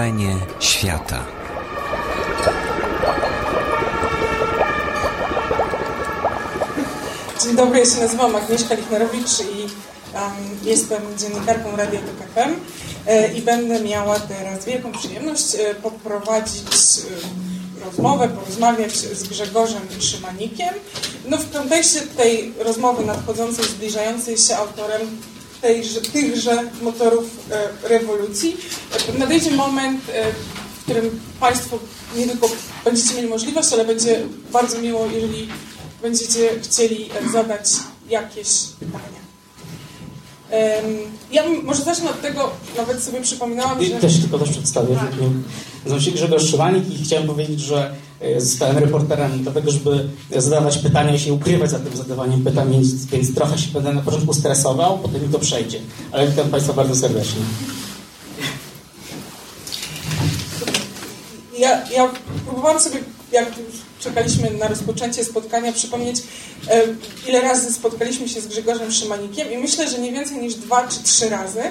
Wrażenie świata. Dzień dobry, ja się nazywam Agnieszka Lichnerowicz i um, jestem dziennikarką Radia TOK FM e, i będę miała teraz wielką przyjemność e, poprowadzić e, rozmowę, porozmawiać z Grzegorzem Szymanikiem. No w kontekście tej rozmowy nadchodzącej, zbliżającej się autorem tejże, tychże motorów e, rewolucji, nadejdzie moment, e, w którym Państwo nie tylko będziecie mieli możliwość, ale będzie bardzo miło, jeżeli będziecie chcieli e, zadać jakieś pytania. Ja może zacznę od tego, nawet sobie przypominałam, I że... też tylko też przedstawię. Tak. Nazywam się Grzegorz Szywanik i chciałem powiedzieć, że zostałem reporterem dlatego, żeby zadawać pytania i się ukrywać za tym zadawaniem pytań, więc, trochę się będę na początku stresował, potem mi to przejdzie. Ale witam Państwa bardzo serdecznie. Ja, ja próbowałam sobie, jak czekaliśmy na rozpoczęcie spotkania, przypomnieć, e, ile razy spotkaliśmy się z Grzegorzem Szymanikiem i myślę, że nie więcej niż dwa czy trzy razy.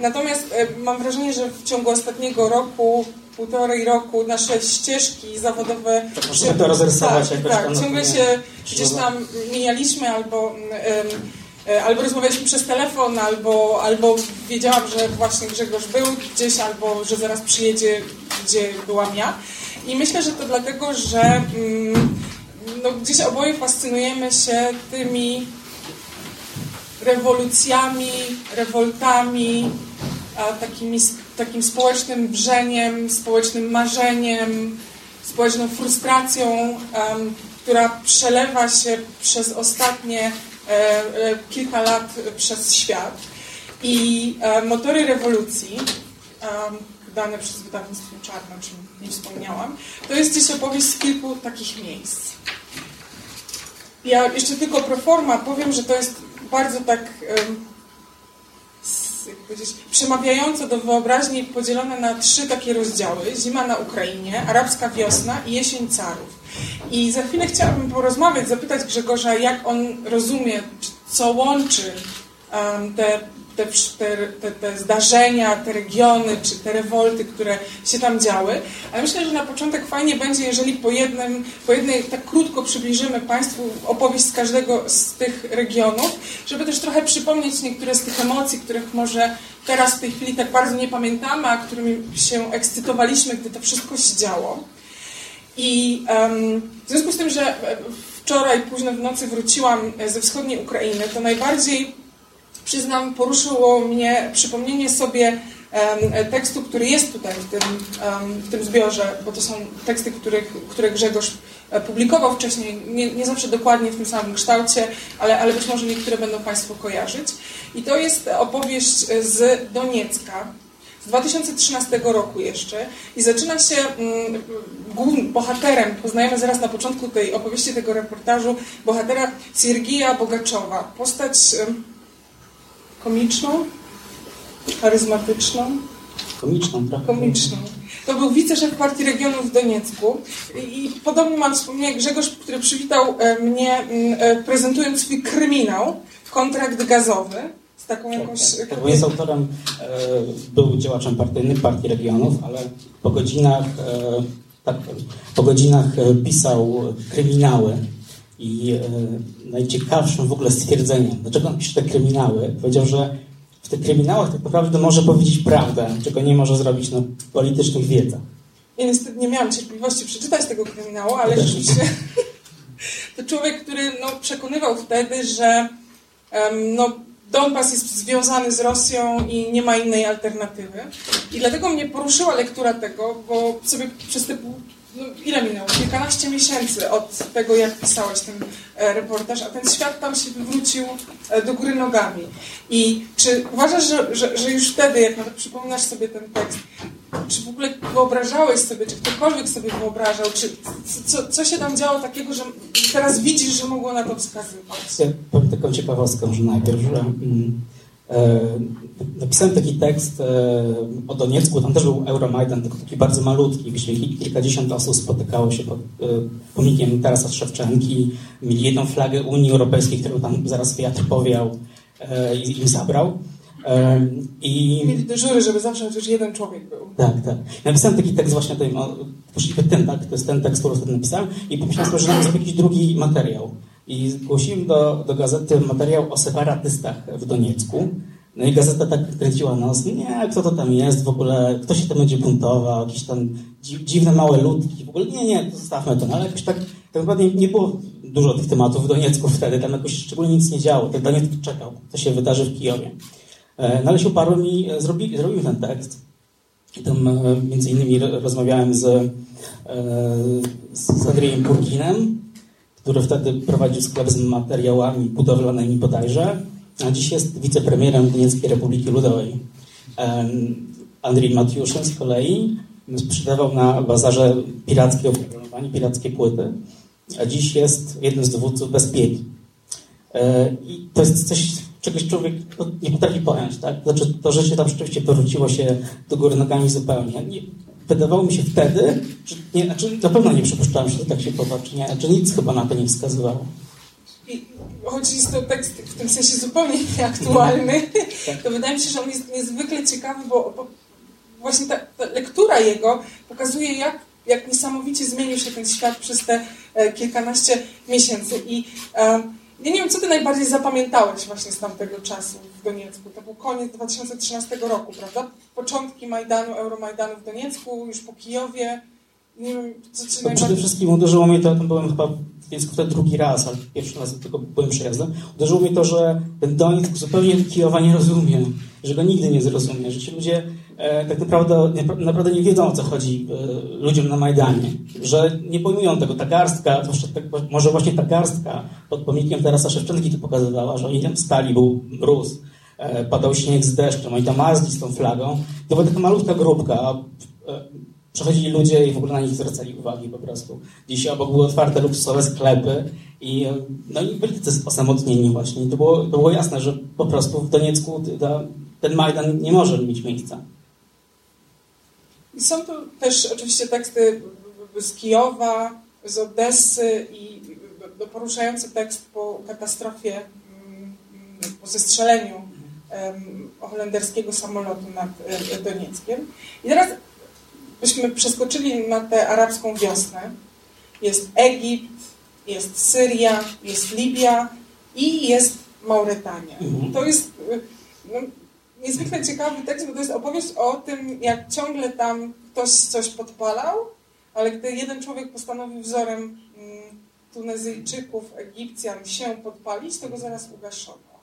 Natomiast e, mam wrażenie, że w ciągu ostatniego roku, półtorej roku nasze ścieżki zawodowe... Możemy to rozrysować Tak, jakoś tak tam ciągle się gdzieś tam mijaliśmy albo... e, Albo rozmawialiśmy przez telefon, albo, albo wiedziałam, że właśnie Grzegorz był gdzieś, albo że zaraz przyjedzie, gdzie byłam ja. I myślę, że to dlatego, że mm, no, gdzieś oboje fascynujemy się tymi rewolucjami, rewoltami, a, takimi, takim społecznym wrzeniem, społecznym marzeniem, społeczną frustracją, która przelewa się przez ostatnie e, e, kilka lat przez świat. I e, motory rewolucji, dane przez wydawnictwo Czarno, o czym nie wspomniałam, to jest gdzieś opowieść z kilku takich miejsc. Ja jeszcze tylko pro forma powiem, że to jest bardzo tak jak powiedzieć, do wyobraźni podzielone na trzy takie rozdziały. Zima na Ukrainie, arabska wiosna i jesień carów. I za chwilę chciałabym porozmawiać, zapytać Grzegorza, jak on rozumie, co łączy te, te, te, te, zdarzenia, te regiony, czy te rewolty, które się tam działy. Ale myślę, że na początek fajnie będzie, jeżeli po, jednym, po jednej tak krótko przybliżymy Państwu opowieść z każdego z tych regionów, żeby też trochę przypomnieć niektóre z tych emocji, których może teraz w tej chwili tak bardzo nie pamiętamy, a którymi się ekscytowaliśmy, gdy to wszystko się działo. I em, w związku z tym, że e, wczoraj późno w nocy wróciłam e, ze wschodniej Ukrainy, to najbardziej, przyznam, poruszyło mnie przypomnienie sobie tekstu, który jest tutaj w tym, w tym zbiorze, bo to są teksty, których, które Grzegorz e, publikował wcześniej, nie, nie zawsze dokładnie w tym samym kształcie, ale, ale być może niektóre będą Państwo kojarzyć. I to jest opowieść z Doniecka, z 2013 roku jeszcze i zaczyna się mm, głównym bohaterem, poznajemy zaraz na początku tej opowieści, tego reportażu, bohatera Siergija Bogaczowa. Postać komiczną, charyzmatyczną, Komiczną trochę. komiczną. To był wiceszef Partii Regionów w Doniecku i, podobnie mam wspomnienie Grzegorz, który przywitał e, mnie e, prezentując swój kryminał, kontrakt gazowy z taką jakąś... Tak, tak, bo jest autorem, e, był działaczem partyjnym Partii Regionów, ale po godzinach, tak, po godzinach pisał kryminały i e, najciekawszym w ogóle stwierdzeniem, dlaczego on pisze te kryminały, powiedział, że w tych kryminałach tak naprawdę może powiedzieć prawdę, czego nie może zrobić na politycznych wiecach. Ja niestety nie miałam cierpliwości przeczytać tego kryminału, ale rzeczywiście to człowiek, który no, przekonywał wtedy, że em, no, Donbas jest związany z Rosją i nie ma innej alternatywy. I dlatego mnie poruszyła lektura tego, bo sobie przez te pół, no, ile minęło? Kilkanaście miesięcy od tego, jak pisałeś ten e, reportaż, a ten świat tam się wywrócił e, do góry nogami. I czy uważasz, że, że, że już wtedy, jak nawet przypominasz sobie ten tekst, czy w ogóle wyobrażałeś sobie, czy ktokolwiek sobie wyobrażał, czy co, co się tam działo takiego, że teraz widzisz, że mogło na to wskazywać? Ja powiem taką ciekawostkę, że najpierw, że mm, napisałem taki tekst e, o Doniecku, tam też był Euromajdan, tylko taki bardzo malutki, gdzie kil- kilkadziesiąt osób spotykało się pod e, pomnikiem Tarasa Szewczenki, mieli jedną flagę Unii Europejskiej, którą tam zaraz wiatr powiał e, i im zabrał. I mieli dyżury, żeby zawsze chociaż jeden człowiek był. Tak, tak. Napisałem taki tekst właśnie tym, ten, tak, to jest ten tekst, który wtedy napisałem i pomyślałem sobie, że zrobię jakiś drugi materiał. I zgłosiłem do, do gazety materiał o separatystach w Doniecku. No i gazeta tak kręciła nos, nie, kto to tam jest w ogóle, kto się tam będzie buntował, jakieś tam dziwne małe ludki, w ogóle nie, nie, zostawmy to. No ale jakoś tak, tak naprawdę nie było dużo tych tematów w Doniecku wtedy, tam jakoś szczególnie nic nie działo, ten Donieck czekał, co się wydarzy w Kijowie. E, no ale się uparłem i zrobi, zrobiłem ten tekst. I tam e, między innymi rozmawiałem z, e, z Andrzejem Kurkinem, który wtedy prowadził sklep z materiałami budowlanymi bodajże, a dziś jest wicepremierem Donieckiej Republiki Ludowej. Andrzej Matiuszyn z kolei sprzedawał na bazarze pirackie oprogramowanie, pirackie płyty, a dziś jest jednym z dowódców bezpieki. I to jest coś czegoś człowiek nie potrafi pojąć, tak? Znaczy to życie tam rzeczywiście powróciło się do góry nogami zupełnie. Wydawało mi się wtedy, że nie, znaczy na pewno nie przypuszczałem, że to tak się potoczy, nie? Znaczy nic chyba na to nie wskazywało. I choć jest to tekst w tym sensie zupełnie nieaktualny, tak. to wydaje mi się, że on jest niezwykle ciekawy, bo, bo właśnie ta, ta, lektura jego pokazuje, jak, jak niesamowicie zmienił się ten świat przez te e, kilkanaście miesięcy. I e, ja nie wiem, co ty najbardziej zapamiętałeś właśnie z tamtego czasu w Doniecku. To był koniec 2013 roku, prawda? Początki Majdanu, Euromajdanu w Doniecku, już po Kijowie. Nie wiem, co ci najbardziej... Przede wszystkim uderzyło mnie to, tam byłem chyba w Doniecku wtedy drugi raz, ale pierwszy raz tylko byłem przejazdem. Uderzyło mnie to, że ten Donieck zupełnie Kijowa nie rozumie, że go nigdy nie zrozumie, że ci ludzie tak naprawdę, naprawdę nie wiedzą o co chodzi e, ludziom na Majdanie, że nie pojmują tego. Ta garstka, tak, może właśnie ta garstka pod pomnikiem Tarasa Szewczenki to pokazywała, że oni tam stali, był mróz, e, padał śnieg z deszczem, oni tam marzli z tą flagą. To była taka malutka grupka, przechodzili ludzie i w ogóle na nich zwracali uwagi po prostu. Dzisiaj obok były otwarte luksusowe sklepy i, no i byli tacy osamotnieni właśnie. To było, to było jasne, że po prostu w Doniecku ta, ten Majdan nie może mieć miejsca. Są tu też oczywiście teksty z Kijowa, z Odessy i poruszający tekst po katastrofie, mm, po zestrzeleniu holenderskiego samolotu nad e, Donieckiem. I teraz byśmy przeskoczyli na tę arabską wiosnę. Jest Egipt, jest Syria, jest Libia i jest Mauretania. Mhm. To jest e, no, niezwykle ciekawy tekst, bo to jest opowieść o tym, jak ciągle tam ktoś coś podpalał, ale gdy jeden człowiek postanowił wzorem mm, Tunezyjczyków, Egipcjan się podpalić, to go zaraz ugaszono.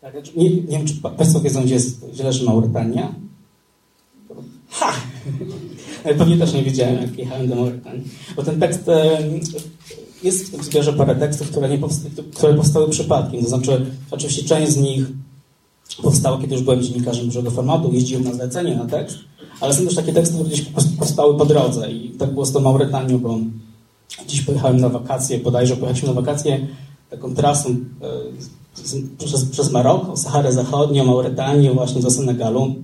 Tak, znaczy, nie, nie wiem, czy Państwo wiedzą, gdzie, jest, gdzie leży Mauretania? Ha! Pewnie też nie wiedziałem, jak jechałem do Mauretanii. Bo ten tekst, jest w tym zbiorze parę tekstów, które, nie powsta które powstały przypadkiem. To znaczy, oczywiście część z nich powstało, kiedy już byłem dziennikarzem dużego formatu, jeździłem na zlecenie na tekst, ale są też takie teksty, które gdzieś powstały po drodze i tak było z tą Mauretanią, bo dziś pojechałem na wakacje, bodajże pojechaliśmy na wakacje taką trasą e, przez, przez Maroko, Saharę Zachodnią, Mauretanię, właśnie do Senegalu.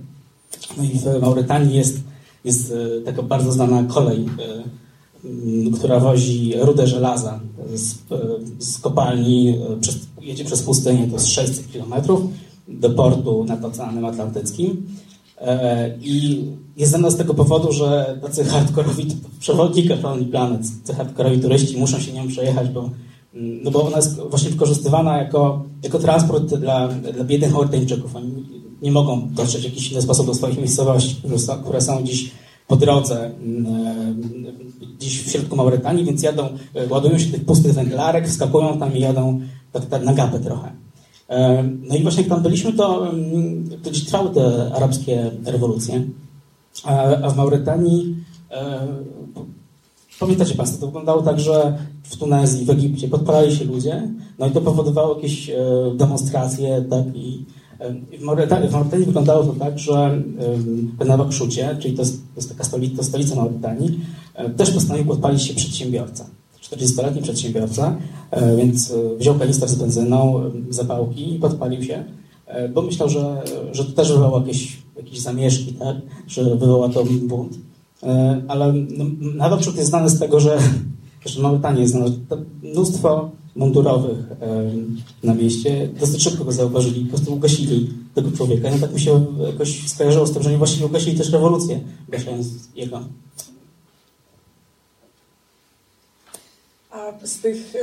No i w Mauretanii jest, jest e, taka bardzo znana kolej, e, która wozi rudę żelaza z, z kopalni, przez, jedzie przez pustynię, to jest 600 kilometrów do portu nad Oceanem Atlantyckim. E, I jest znana z tego powodu, że tacy hardkorowi przewodnik Lonely Planet, tacy hardkorowi turyści muszą się nią przejechać, bo, no bo ona jest właśnie wykorzystywana jako, jako transport dla, dla biednych Maurytańczyków. Oni nie mogą dotrzeć w jakiś inny sposób do swoich miejscowości, które są, dziś po drodze, e, dziś w środku Maurytanii, więc jadą, e, ładują się tych pustych węglarek, wskakują tam i jadą tak, tak na gapę trochę. No i właśnie jak tam byliśmy, to, to gdzieś trwały te arabskie rewolucje, a w Mauretanii Pamiętacie Państwo, to wyglądało tak, że w Tunezji, w Egipcie podpalali się ludzie, no i to powodowało jakieś e, demonstracje, tak, i w Mauretanii, wyglądało to tak, że w Nawakszucie, czyli to jest, to jest taka stolica, to stolica Mauretanii, też postanowił podpalić się przedsiębiorca. 40-letni przedsiębiorca, e, więc e, wziął kanister z benzyną, zapałki i podpalił się, e, bo myślał, że, że to też wywoła jakieś, jakieś zamieszki, tak? że wywoła to bunt. Ale no, Nawałczuk jest znany z tego, że, że Maurytania jest znane, mnóstwo mundurowych na mieście dosyć szybko go zauważyli, po prostu ugasili tego człowieka. No tak mi się jakoś skojarzyło z tym, że oni właściwie ugasili też rewolucję, ugaszając jego. A z tych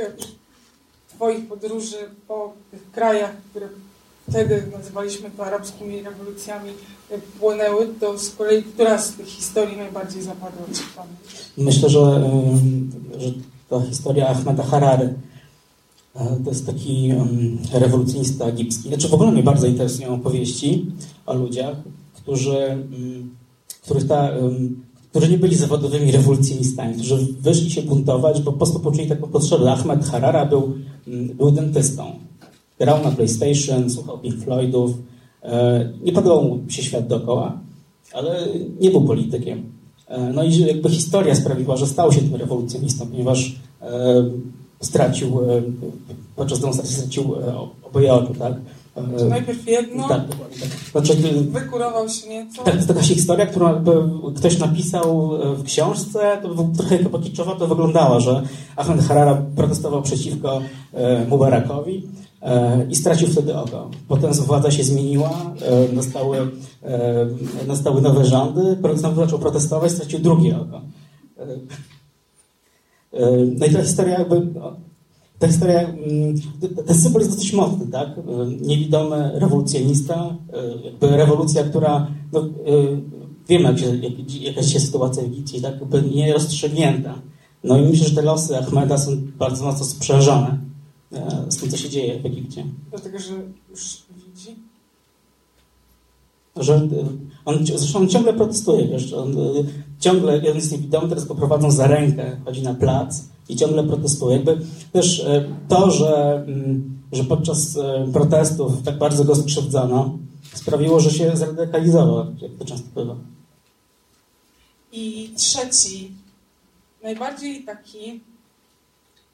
e, Twoich podróży po tych krajach, które wtedy nazywaliśmy to arabskimi rewolucjami, e, płynęły, to z kolei która z tych historii najbardziej zapadła Ci w pamięć? Myślę, że, e, że ta historia Ahmeda Harary to jest taki rewolucjonista egipski. Znaczy w ogóle mnie bardzo interesują opowieści o ludziach, którzy, których ta którzy nie byli zawodowymi rewolucjonistami, którzy wyszli się buntować, bo po prostu poczuli taką potrzebę. Ahmed Harara był, mm, był dentystą. Grał na PlayStation, słuchał Pink Floydów. E, nie podobał mu się świat dookoła, ale nie był politykiem. E, no i jakby historia sprawiła, że stał się tym rewolucjonistą, ponieważ e, stracił, podczas demonstracji stracił oboje oczu, tak? To najpierw jedno, tak, tak. Znaczy, wykurował się nieco. Tak, to jest taka historia, którą ktoś napisał e, w książce, to trochę chyba kiczowa to wyglądała, że Ahmed Harara protestował przeciwko e, Mubarakowi e, i stracił wtedy oko. Potem władza się zmieniła, nastały, nastały nowe rządy, znowu zaczął protestować, stracił drugie oko. No i ta historia jakby ta historia, mm, ten symbol jest dosyć mocny, tak? Niewidomy rewolucjonista, e, jakby rewolucja, która, no, e, wiemy jak się, jak, jaka się sytuacja w Egipcie, tak? Jakby nierozstrzygnięta. No i myślę, że te losy Ahmeda są bardzo mocno sprzężone z tym, co się dzieje w Egipcie. Dlatego, że już widzi? Że on, zresztą on ciągle protestuje, wiesz, on ciągle, on jest niewidomy, teraz go prowadzą za rękę, chodzi na plac, i ciągle protestuje. Jakby też e, to, że, mm, że podczas e, protestów tak bardzo go skrzywdzono, sprawiło, że się zradykalizował, jak to często bywa. I trzeci, najbardziej taki,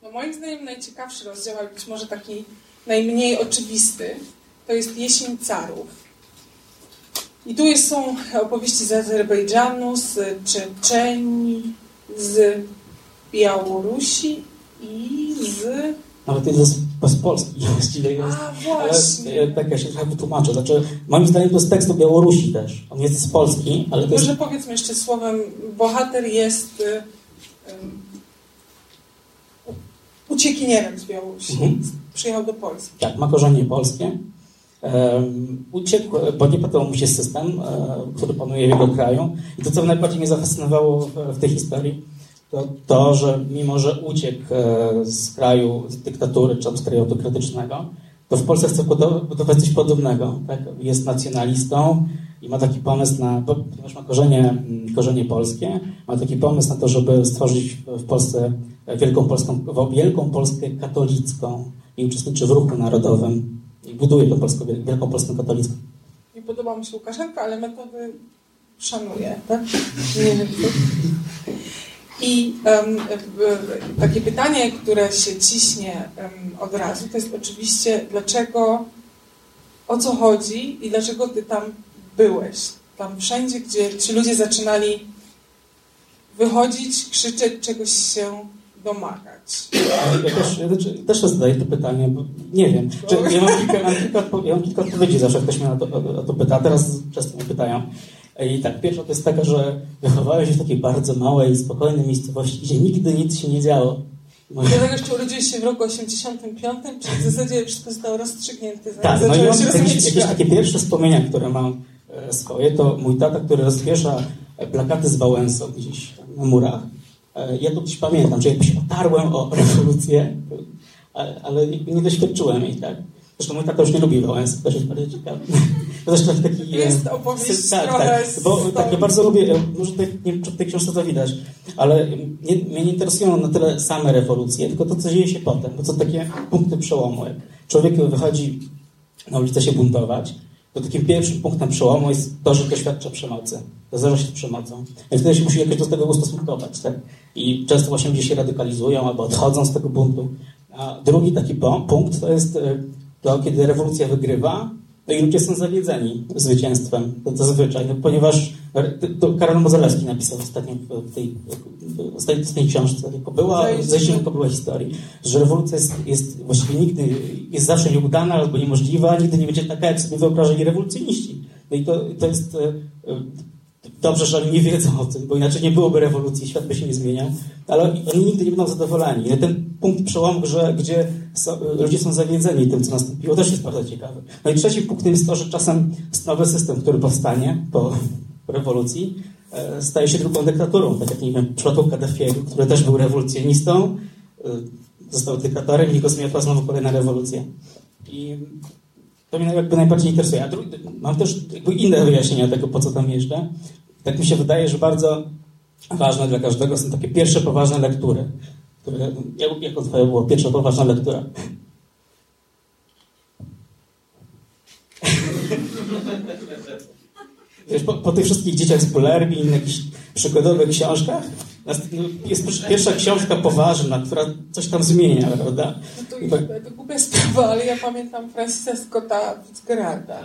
no moim zdaniem najciekawszy rozdział, ale być może taki najmniej oczywisty, to jest Jesień Carów. I tu są opowieści z Azerbejdżanu, z Czeczenii, z Białorusi i z... Nawet jest z Polski właściwie. A, właśnie. Ale tak ja się trochę wytłumaczę. Znaczy, moim zdaniem to jest tekst o Białorusi też. On jest z Polski, ale to Może jest... powiedzmy jeszcze słowem, bohater jest um, uciekinierem z Białorusi. Mhm. Przyjechał do Polski. Tak, ma korzenie polskie. Um, uciekł, bo nie podobał mu się system, um, który panuje w jego kraju. I to, co najbardziej mnie zafascynowało w, w tej historii, to to, że mimo, że uciekł e, z kraju z dyktatury czy z kraju autokratycznego, to w Polsce chce budować coś podobnego. Tak? Jest nacjonalistą i ma taki pomysł na, ponieważ ma korzenie, mm, korzenie polskie, ma taki pomysł na to, żeby stworzyć w Polsce Wielką, Polską, Wielką Polskę katolicką i uczestniczy w ruchu narodowym i buduje tę Polskę, Wielką Polskę katolicką. Nie podoba mi się Łukaszenka, ale metody szanuje, tak? Nie, i um, takie pytanie, które się ciśnie um, od razu, to jest oczywiście, dlaczego, o co chodzi i dlaczego ty tam byłeś? Tam wszędzie, gdzie ci ludzie zaczynali wychodzić, krzyczeć, czegoś się domagać. Ja też, ja też, też zadaję to pytanie, bo nie wiem. Czy, ja, mam kilka, mam kilka, ja mam kilka odpowiedzi zawsze, ktoś mnie o to, o to pyta. Teraz często mnie pytają. I tak, pierwsza to jest taka, że wychowałem się w takiej bardzo małej, spokojnej miejscowości, gdzie nigdy nic się nie działo. Moje... Dlatego jeszcze urodziłeś się w roku 85, czy w zasadzie wszystko zostało rozstrzygnięte? Tak, no i mam jakieś, jakieś takie pierwsze wspomnienia, które mam e, swoje, to mój tata, który rozwiesza plakaty z Wałęsą gdzieś na murach. E, ja to gdzieś pamiętam, że jakby się otarłem o rewolucję, ale nie doświadczyłem jej, tak? Zresztą mój tata już nie lubi Wałęsy, też jest bardzo ciekawy. To zresztą taki... Jest opowieść tak, tak, bo tak, ja bardzo lubię, może tutaj, nie wiem, czy w tej książce to widać, ale nie, mnie nie interesują na tyle same rewolucje, tylko to, co dzieje się potem, bo to takie punkty przełomu. Jak człowiek wychodzi na ulicę się buntować, to takim pierwszym punktem przełomu jest to, że doświadcza przemocy. To zdarza się z przemocą. I wtedy się musi jakoś do tego ustosunkować. Tak? I często właśnie ludzie się radykalizują albo odchodzą z tego buntu. A drugi taki punkt to jest e, to kiedy rewolucja wygrywa, No i ludzie są zawiedzeni zwycięstwem, to zazwyczaj, no, ponieważ to Karol Mozelewski napisał ostatnio w tej, w tej książce, tylko była, zejście tylko była historii, że rewolucja jest, jest właściwie nigdy, jest zawsze nieudana albo niemożliwa, nigdy nie będzie taka, jak sobie wyobrażali rewolucjoniści. No i to, to jest e, dobrze, że oni nie wiedzą o tym, bo inaczej nie byłoby rewolucji, świat by się nie zmieniał, ale oni nigdy nie będą zadowoleni. Ten punkt przełomu, że, gdzie ludzie są zawiedzeni tym, co nastąpiło, też jest bardzo ciekawy. No i trzeci punkt jest to, że czasem nowy system, który powstanie po rewolucji, e, staje się drugą dyktaturą, tak jak nie wiem, w przypadku Kaddafiego, który też był rewolucjonistą, e, został dyktatorem i go zmiotła znowu kolejna rewolucja. I to mnie jakby najbardziej interesuje. A drugi, mam też jakby inne wyjaśnienia tego, po co tam jeżdżę. Tak mi się wydaje, że bardzo ważne dla każdego są takie pierwsze poważne lektury. Które, jak, jako twoja była pierwsza poważna lektura? Wiesz, po, po, tych wszystkich dzieciach z Polerbi, innych jakichś przygodowych książkach, jest pierwsza książka poważna, która coś tam zmienia, prawda? No to, tak. to głupia sprawa, ale ja pamiętam Francisa Scotta Fitzgeralda.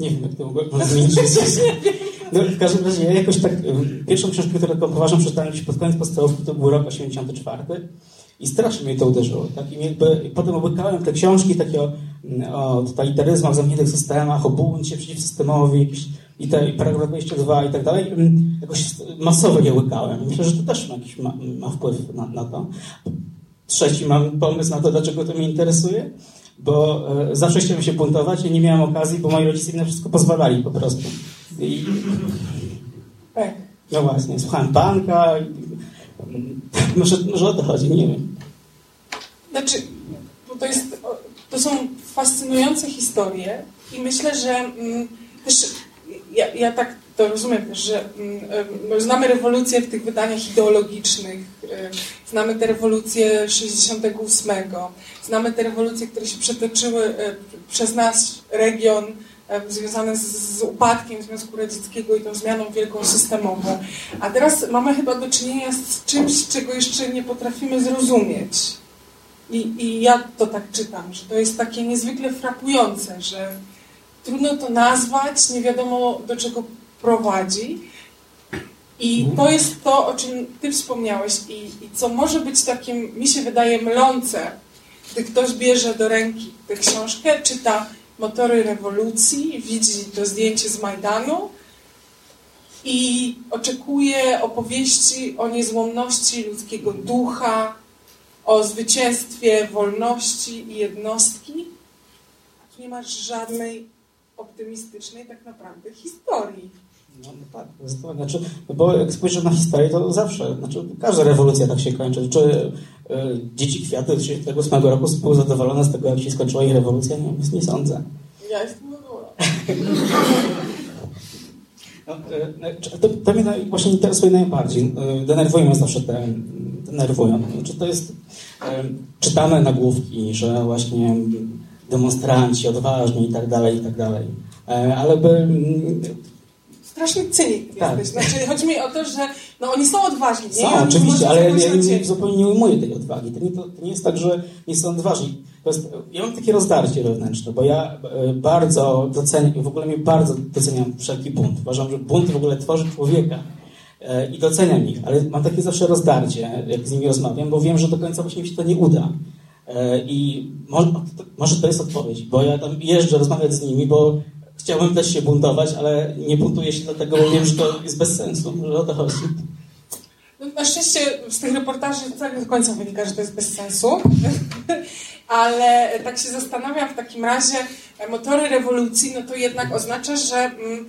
Nie wiem, jak to można zmienić. No, w każdym razie ja jakoś tak, pierwszą książkę, którą taką poważną przeczytałem gdzieś pod koniec podstawówki, to był rok 84 i strasznie mnie to uderzyło. Tak? I jakby, potem obykałem te książki takie o, o totalitaryzmach, zamkniętych systemach, o buncie przeciw systemowi, jakieś, i te i paragraf 22 i tak dalej. Jakoś masowo je łykałem. Myślę, że to też ma, jakiś, ma, ma wpływ na, na to. Trzeci mam pomysł na to, dlaczego to mnie interesuje, bo e, zawsze chciałem się buntować i nie miałem okazji, bo moi rodzice mi na wszystko pozwalali po prostu. I, no właśnie, słuchałem banka. I, może, może o to chodzi, nie wiem. Znaczy, to, jest, to są fascynujące historie i myślę, że mm, też ja, ja tak to rozumiem że mm, znamy rewolucję w tych wydaniach ideologicznych, y, znamy te rewolucje 68, znamy te rewolucje, które się przetoczyły y, przez nasz region związane z, z, upadkiem Związku Radzieckiego i tą zmianą wielką systemową. A teraz mamy chyba do czynienia z czymś, czego jeszcze nie potrafimy zrozumieć. I, I ja to tak czytam, że to jest takie niezwykle frapujące, że trudno to nazwać, nie wiadomo do czego prowadzi. I to jest to, o czym Ty wspomniałeś i, i co może być takim, mi się wydaje, mylące, gdy ktoś bierze do ręki tę książkę, czyta Motory rewolucji, widzi to zdjęcie z Majdanu i oczekuje opowieści o niezłomności ludzkiego ducha, o zwycięstwie wolności i jednostki. Nie masz żadnej optymistycznej tak naprawdę historii. No, no tak, zdecydowanie. Znaczy, no bo jak spojrzysz na historię, to zawsze, znaczy każda rewolucja tak się kończy. Czy y, dzieci kwiaty z 1938 roku były zadowolone z tego, jak się skończyła ich rewolucja? Nie, nie sądzę. Ja jestem. No, y, to, to mnie właśnie interesuje najbardziej. Y, denerwują mnie zawsze te, denerwują. Znaczy, to jest, czytamy nagłówki, że właśnie demonstranci, odważni i tak dalej, i tak dalej. E, ale by... Straszny cynik tak. jesteś. Znaczy, chodzi mi o to, że no, oni są odważni. Nie? Są, oczywiście, ale ja, ja nie, zupełnie nie ujmuję tej odwagi. To nie, to, to nie jest tak, że nie są odważni. Jest, ja mam takie rozdarcie wewnętrzne, bo ja e, bardzo doceniam, w ogóle mnie bardzo doceniam wszelki bunt. Uważam, że bunt w ogóle tworzy człowieka i doceniam ich, ale mam takie zawsze rozdarcie, jak z nimi rozmawiam, bo wiem, że do końca właśnie mi się to nie uda. E, I może, to jest odpowiedź, bo ja tam jeżdżę rozmawiać z nimi, bo chciałbym też się buntować, ale nie buntuję się dlatego, bo wiem, że to jest bez sensu, że o to chodzi. No, na szczęście z tych reportaży tak do końca wynika, że to jest bez sensu, ale tak się zastanawiam w takim razie, motory rewolucji, no to jednak oznacza, że mm, e,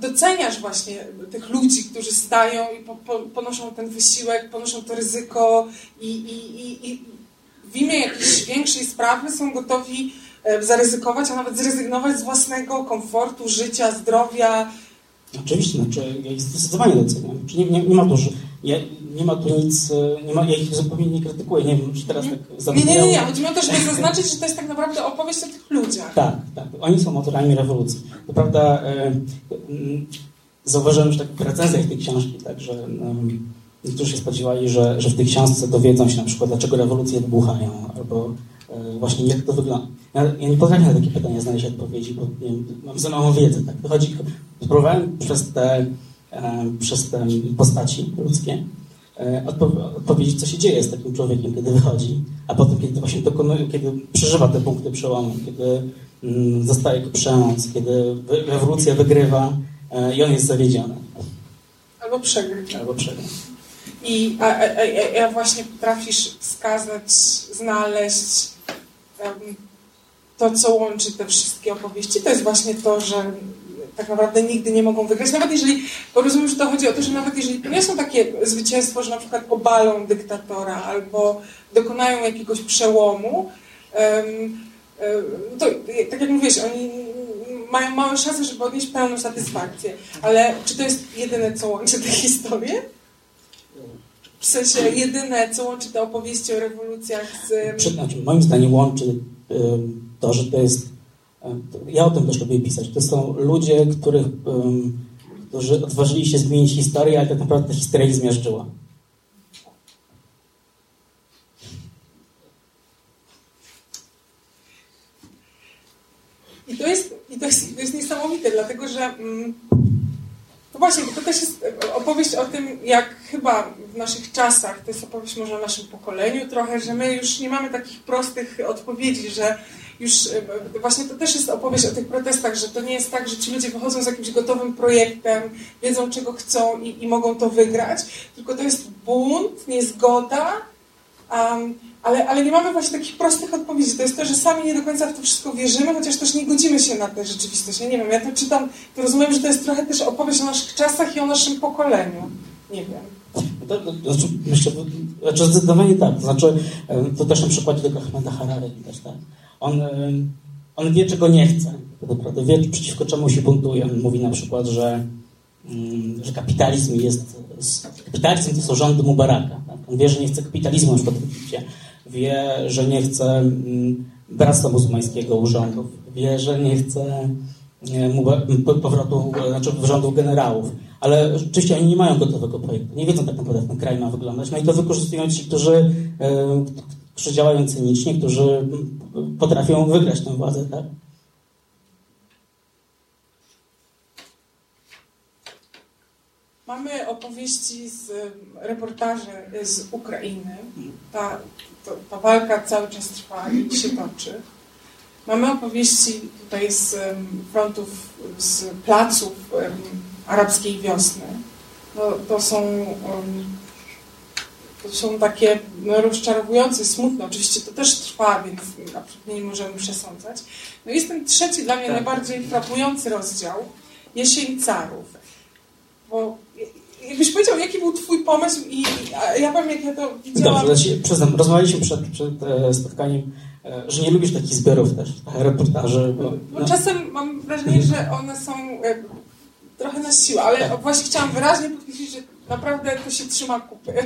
doceniasz właśnie tych ludzi, którzy stają i po, po, ponoszą ten wysiłek, ponoszą to ryzyko i, i, i, w imię jakiejś większej sprawy są gotowi e, zaryzykować, a nawet zrezygnować z własnego komfortu, życia, zdrowia. Oczywiście, znaczy ja ich zdecydowanie doceniam. Nie, nie, nie ma tu, że ja, nie ma tu nic, e, nie ma, ja ich zupełnie nie krytykuję, nie wiem, czy teraz tak zabrzmiało. Nie, nie, nie, chodzi mi o to, żeby zaznaczyć, że to jest tak naprawdę opowieść o tych ludziach. Tak, tak, oni są motorami rewolucji. To prawda, e, zauważyłem, że tak w recenzjach tej książki, tak, że Niektórzy się spodziewali, że, że w tej książce dowiedzą się na przykład, dlaczego rewolucje wybuchają, albo e, właśnie jak to wygląda. Ja, ja nie potrafię na takie pytania znaleźć odpowiedzi, bo wiem, mam za mało wiedzy. Tak? Wychodzi, spróbowałem przez te, przez te postaci ludzkie odpowiedzieć, co się dzieje z takim człowiekiem, kiedy wychodzi, a potem, kiedy właśnie dokonuje, kiedy przeżywa te punkty przełomu, kiedy mm, zostaje go przemoc, kiedy rewolucja wygrywa i on jest zawiedziony. Albo przegra. Albo przegra. I a, a, a, a właśnie potrafisz wskazać, znaleźć um, to, co łączy te wszystkie opowieści. To jest właśnie to, że tak naprawdę nigdy nie mogą wygrać. Nawet jeżeli, bo rozumiem, że to chodzi o to, że nawet jeżeli to nie są takie zwycięstwo, że na przykład obalą dyktatora albo dokonają jakiegoś przełomu, to tak jak mówisz, oni mają małe szanse, żeby odnieść pełną satysfakcję. Ale czy to jest jedyne, co łączy te historie? W sensie jedyne, co łączy te opowieści o rewolucjach z... Znaczy, moim zdaniem łączy to, że to jest... Ja o tym też lubię pisać. To są ludzie, których, którzy odważyli się zmienić historię, ale tak naprawdę ta historia ich zmiażdżyła. I to jest, i to jest, to jest niesamowite, dlatego że... Mm, no właśnie, to też jest opowieść o tym, jak chyba w naszych czasach, to jest opowieść może o naszym pokoleniu trochę, że my już nie mamy takich prostych odpowiedzi, że już e, właśnie to też jest opowieść o tych protestach, że to nie jest tak, że ci ludzie wychodzą z jakimś gotowym projektem, wiedzą czego chcą i, i mogą to wygrać, tylko to jest bunt, niezgoda, um, ale, ale nie mamy właśnie takich prostych odpowiedzi. To jest to, że sami nie do końca w to wszystko wierzymy, chociaż też nie godzimy się na tę rzeczywistość. Ja nie wiem, ja to czytam, to rozumiem, że to jest trochę też opowieść o naszych czasach i o naszym pokoleniu. Nie wiem. To, to, to znaczy, myślę, znaczy zdecydowanie tak. To znaczy, to też na przykładzie tego Ahmeda Harare widać, tak? On, on wie, czego nie chce. Tak naprawdę wie, przeciwko czemu się buntuje. On mówi na przykład, że, mm, że kapitalizm jest... Kapitalizm to są rządy Mubaraka. Tak? On wie, że nie chce kapitalizmu na przykład w Egipcie wie, że nie chce mm, bractwa muzułmańskiego urządów, wie, że nie chce powrotu, znaczy rządów generałów. Ale rzeczywiście oni nie mają gotowego projektu. Nie wiedzą tak naprawdę, jak ten kraj ma wyglądać. No i to wykorzystują ci, którzy, e, którzy działają cynicznie, którzy potrafią wygrać tę władzę, tak? Mamy opowieści z reportaży z Ukrainy. Ta, to, ta walka cały czas trwa i się toczy. Mamy opowieści tutaj z frontów, z placów arabskiej wiosny. No, to są to są takie no, rozczarowujące, smutne. Oczywiście to też trwa, więc absolutnie nie możemy przesądzać. No jest ten trzeci dla mnie tak. najbardziej frapujący rozdział, Jesień Carów bo jakbyś powiedział, jaki był twój pomysł i ja powiem, jak ja to widziałam. Dobrze, znaczy, przyznam, rozmawialiśmy przed, przed e, spotkaniem, e, że nie lubisz takich zbiorów też, reportaży. Bo, bo no. czasem mam wrażenie, że one są e, trochę na siłę, ale tak. właśnie chciałam wyraźnie naprawdę to się trzyma kupy.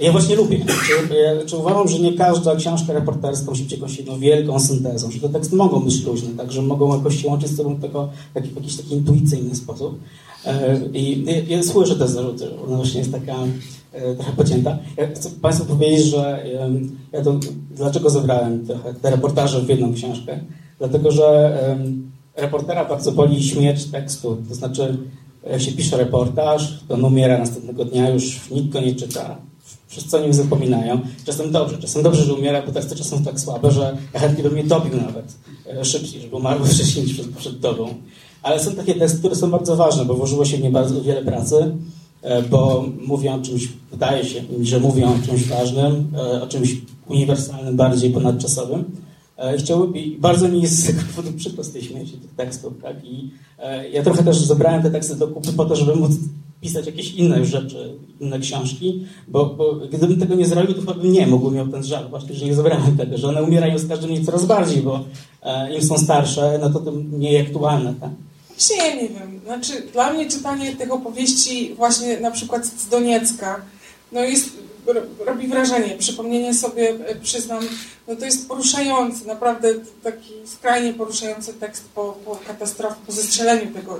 Ja właśnie lubię. Czy, czy uważam, że nie każda książka reporterska musi być jakąś jedną wielką syntezą, że te teksty mogą być luźne, tak, że mogą jakoś się łączyć z sobą w jakiś taki intuicyjny sposób. E, I ja, ja słyszę te zarzuty, ona właśnie jest taka e, trochę pocięta. Ja chcę Państwu powiedzieć, że ja to, dlaczego zebrałem trochę te reportaże w jedną książkę? Dlatego, że reportera bardzo boli śmierć tekstu. To znaczy, jak się pisze reportaż, to on umiera następnego dnia, już nikt go nie czyta wszyscy o nim zapominają. Czasem dobrze, czasem dobrze, że umiera, bo teksty czasem są tak słabe, że ja chętnie bym je dobił nawet e, szybciej, żeby umarły wcześniej niż przed tobą. Ale są takie teksty, które są bardzo ważne, bo włożyło się w nie bardzo wiele pracy, e, bo mówią o czymś, wydaje się że mówią o czymś ważnym, e, o czymś uniwersalnym, bardziej ponadczasowym. I chciałbym, i bardzo mi jest z tego powodu przykro z tej śmierci tych tekstów, tak? I ja trochę też zebrałem te teksty do kupy po to, żeby móc pisać jakieś inne rzeczy, inne książki, bo, bo gdybym tego nie zrobił, to chyba bym nie mógł, miał ten żal właśnie, że nie zebrałem tego, że one umierają z każdym dniem coraz bardziej, bo e, im są starsze, no to to mniej aktualne, tak? Właśnie ja nie wiem. Znaczy, dla mnie czytanie tych opowieści właśnie na przykład z Doniecka, no jest robi wrażenie. Przypomnienie sobie, e, przyznam, no to jest poruszający, naprawdę taki skrajnie poruszający tekst po, po katastrofie, po zestrzeleniu tego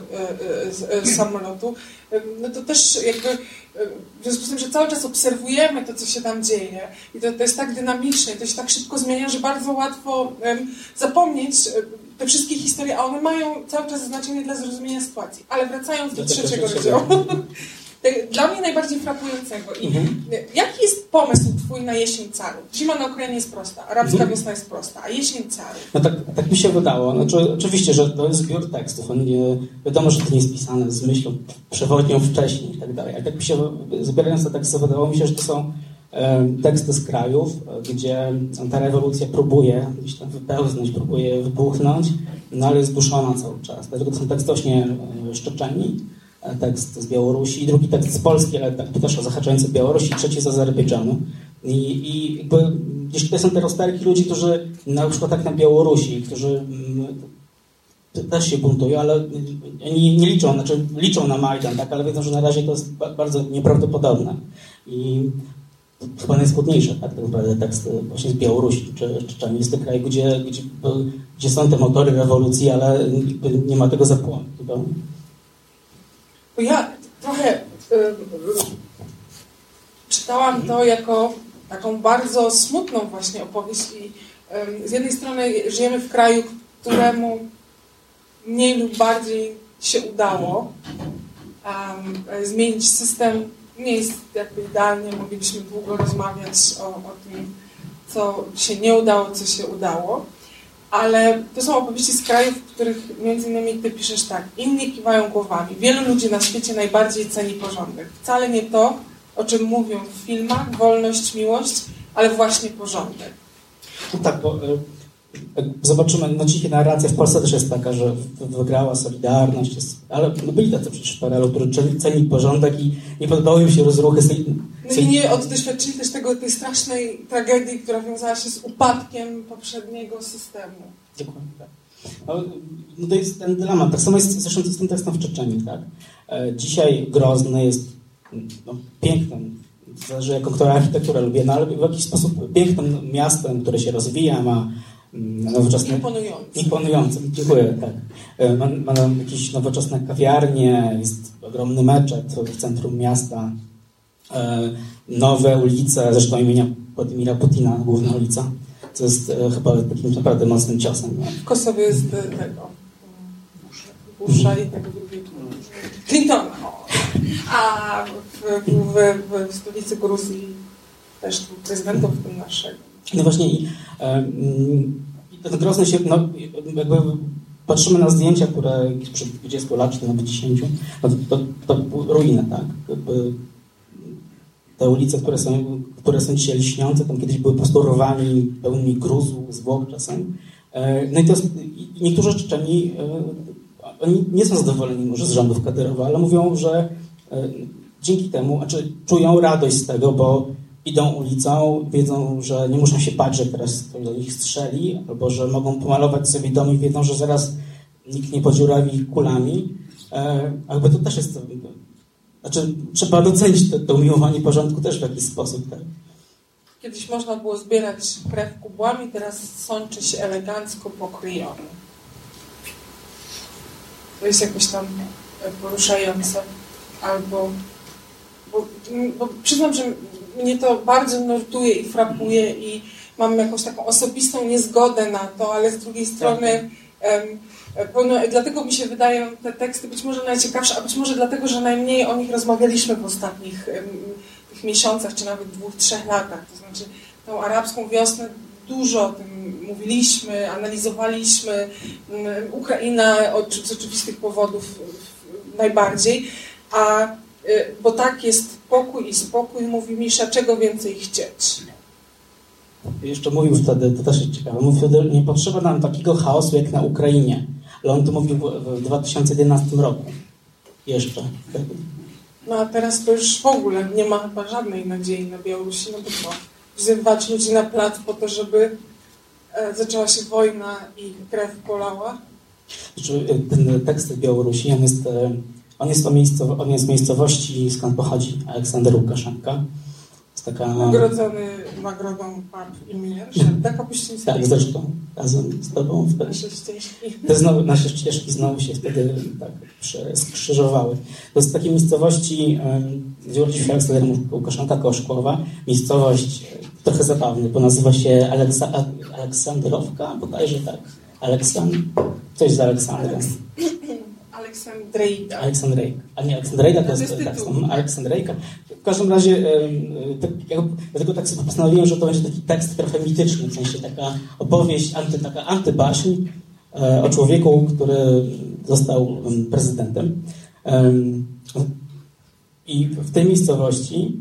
e, samolotu. No to też jakby w związku z tym, że cały czas obserwujemy to, co się tam dzieje i to, to jest tak dynamiczne, to się tak szybko zmienia, że bardzo łatwo zapomnieć te wszystkie historie, a one mają cały czas znaczenie dla zrozumienia sytuacji. Ale wracając do trzeciego rozdziału. Dla mnie najbardziej frapującego. I mhm. Jaki jest pomysł twój na jesień carów? Zima na Ukrainie jest prosta, arabska mhm. wiosna jest prosta, a jesień carów? No tak, tak mi się wydało. Znaczy, oczywiście, że to jest zbiór tekstów. On nie, wiadomo, że to nie jest pisane z myślą przewodnią wcześniej i tak dalej. A tak mi się, zbierając te teksty, wydawało mi się, że to są teksty z krajów, gdzie ta rewolucja próbuje gdzieś tam wypełznąć, próbuje wybuchnąć, no ale jest duszona cały czas. Dlatego to są teksty właśnie e, Szczeczeni, e, tekst z Białorusi, drugi tekst z Polski, ale tak, też zahaczający Białorusi, trzeci z Azerbejdżanu. I, i jakby gdzieś tutaj są te rozterki ludzi, którzy na przykład tak na Białorusi, którzy mm, też się buntują, ale nie, nie liczą, znaczy liczą na Majdan, tak, ale wiedzą, że na razie to jest bardzo nieprawdopodobne. I chyba najskutniejsze, tak, tak naprawdę tekst właśnie z Białorusi, czy, czy, czy jest to kraj, gdzie, gdzie, gdzie są te motory rewolucji, ale nie ma tego zapłonu. Bo ja trochę y, czytałam to jako taką bardzo smutną właśnie opowieść i y, z jednej strony żyjemy w kraju, któremu mniej lub bardziej się udało um, zmienić system. Nie jest jakby idealnie, moglibyśmy długo rozmawiać o, o tym, co się nie udało, co się udało, ale to są opowieści z krajów, w których między innymi ty piszesz tak, inni kiwają głowami. Wielu ludzi na świecie najbardziej ceni porządek. Wcale nie to, o czym mówią w filmach, wolność, miłość, ale właśnie porządek. No tak, bo e, zobaczymy, no dzisiaj narracja w Polsce też jest taka, że wygrała Solidarność, jest, ale no byli tacy przecież w PRL-u, którzy cenili porządek i nie podobały im się rozruchy. No i nie doświadczyli też tego, tej strasznej tragedii, która wiązała się z upadkiem poprzedniego systemu. Dokładnie tak. No, no to jest ten dylemat. Tak samo jest zresztą z tym tekstem w Czeczeniu, tak? E, dzisiaj Grozny jest no, pięknym, zależy jaką którą architekturę lubię, no ale w jakiś sposób pięknym miastem, które się rozwija, ma Mm, nowoczesne... Imponujące. Imponujące, dziękuję, tak. E, ma, ma jakieś nowoczesne kawiarnie, jest ogromny meczet w centrum miasta, nowe ulice, zresztą imienia Władimira Putina, główna ulica, co jest e, chyba takim naprawdę mocnym ciosem. W Kosowie jest tego Busha i tego drugiego Clintona. A w, w, w, stolicy Gruzji też prezydentów naszego. No właśnie i, i ten Grozny się, no, jakby patrzymy na zdjęcia, które przed 20 lat, czy nawet 10, no to, to, to ruiny, tak? Jakby te ulice, które są, które są dzisiaj lśniące, tam kiedyś były po prostu rowami pełnymi gruzu, zwłok czasem. E, no i to jest, niektórzy Czeczeni, e, oni nie są zadowoleni może z rządów Kadyrowa, ale mówią, że e, dzięki temu, znaczy czują radość z tego, bo idą ulicą, wiedzą, że nie muszą się bać, że teraz ktoś do nich strzeli, albo że mogą pomalować sobie dom i wiedzą, że zaraz nikt nie podziurawi kulami. Jakby to też jest... Znaczy, trzeba docenić to, to umiłowanie porządku też w jakiś sposób, tak? Kiedyś można było zbierać krew kubłami, teraz sączy się elegancko pokryjony. To jest jakoś tam poruszające. Albo... Bo, bo przyznam, że mnie to bardzo nurtuje i frapuje i mam jakąś taką osobistą niezgodę na to, ale z drugiej strony um, dlatego mi się wydają te teksty być może najciekawsze, a być może dlatego, że najmniej o nich rozmawialiśmy w ostatnich tych miesiącach, czy nawet dwóch, trzech latach. To znaczy tą arabską wiosnę dużo o tym mówiliśmy, analizowaliśmy. Ukraina od, z oczywistych powodów najbardziej, a y, bo tak jest pokój i spokój, mówi Misza, czego więcej chcieć. Jeszcze mówił wtedy, to też jest ciekawe, mówił wtedy, nie potrzeba nam takiego chaosu jak na Ukrainie, ale on to mówił w 2011 roku. Jeszcze. No a teraz to już w ogóle nie ma chyba żadnej nadziei na Białorusi, no bo co? Wzywać ludzi na plac po to, żeby e, zaczęła się wojna i krew polała? Znaczy, e, ten tekst Białorusi, on jest on jest, to miejscowo, on jest z miejscowości, skąd pochodzi Aleksander Łukaszenka. Z Taka... Nagrodzony nagrodą PAP i Mir, Szerdek Opuściński. Tak, zresztą razem z tobą. Nasze ścieżki. Te znowu, nasze ścieżki znowu się wtedy tak skrzyżowały. To jest takiej miejscowości, gdzie urodził się Aleksander Łukaszenka Koszkowa. Miejscowość e, trochę zabawna, bo nazywa się Aleksa, Aleksandrowka, bodajże tak. Aleksand... Coś z Aleksandrem. Aleks... Aleksandrejka. Aleksandrejka. A nie, Aleksandrejka to jest, tak, Aleksandrejka. W każdym razie, tak, ja, dlatego tak sobie postanowiłem, że to będzie taki tekst trochę mityczny, w sensie taka opowieść, anty, taka antybaśń e, o człowieku, który został prezydentem. I w tej miejscowości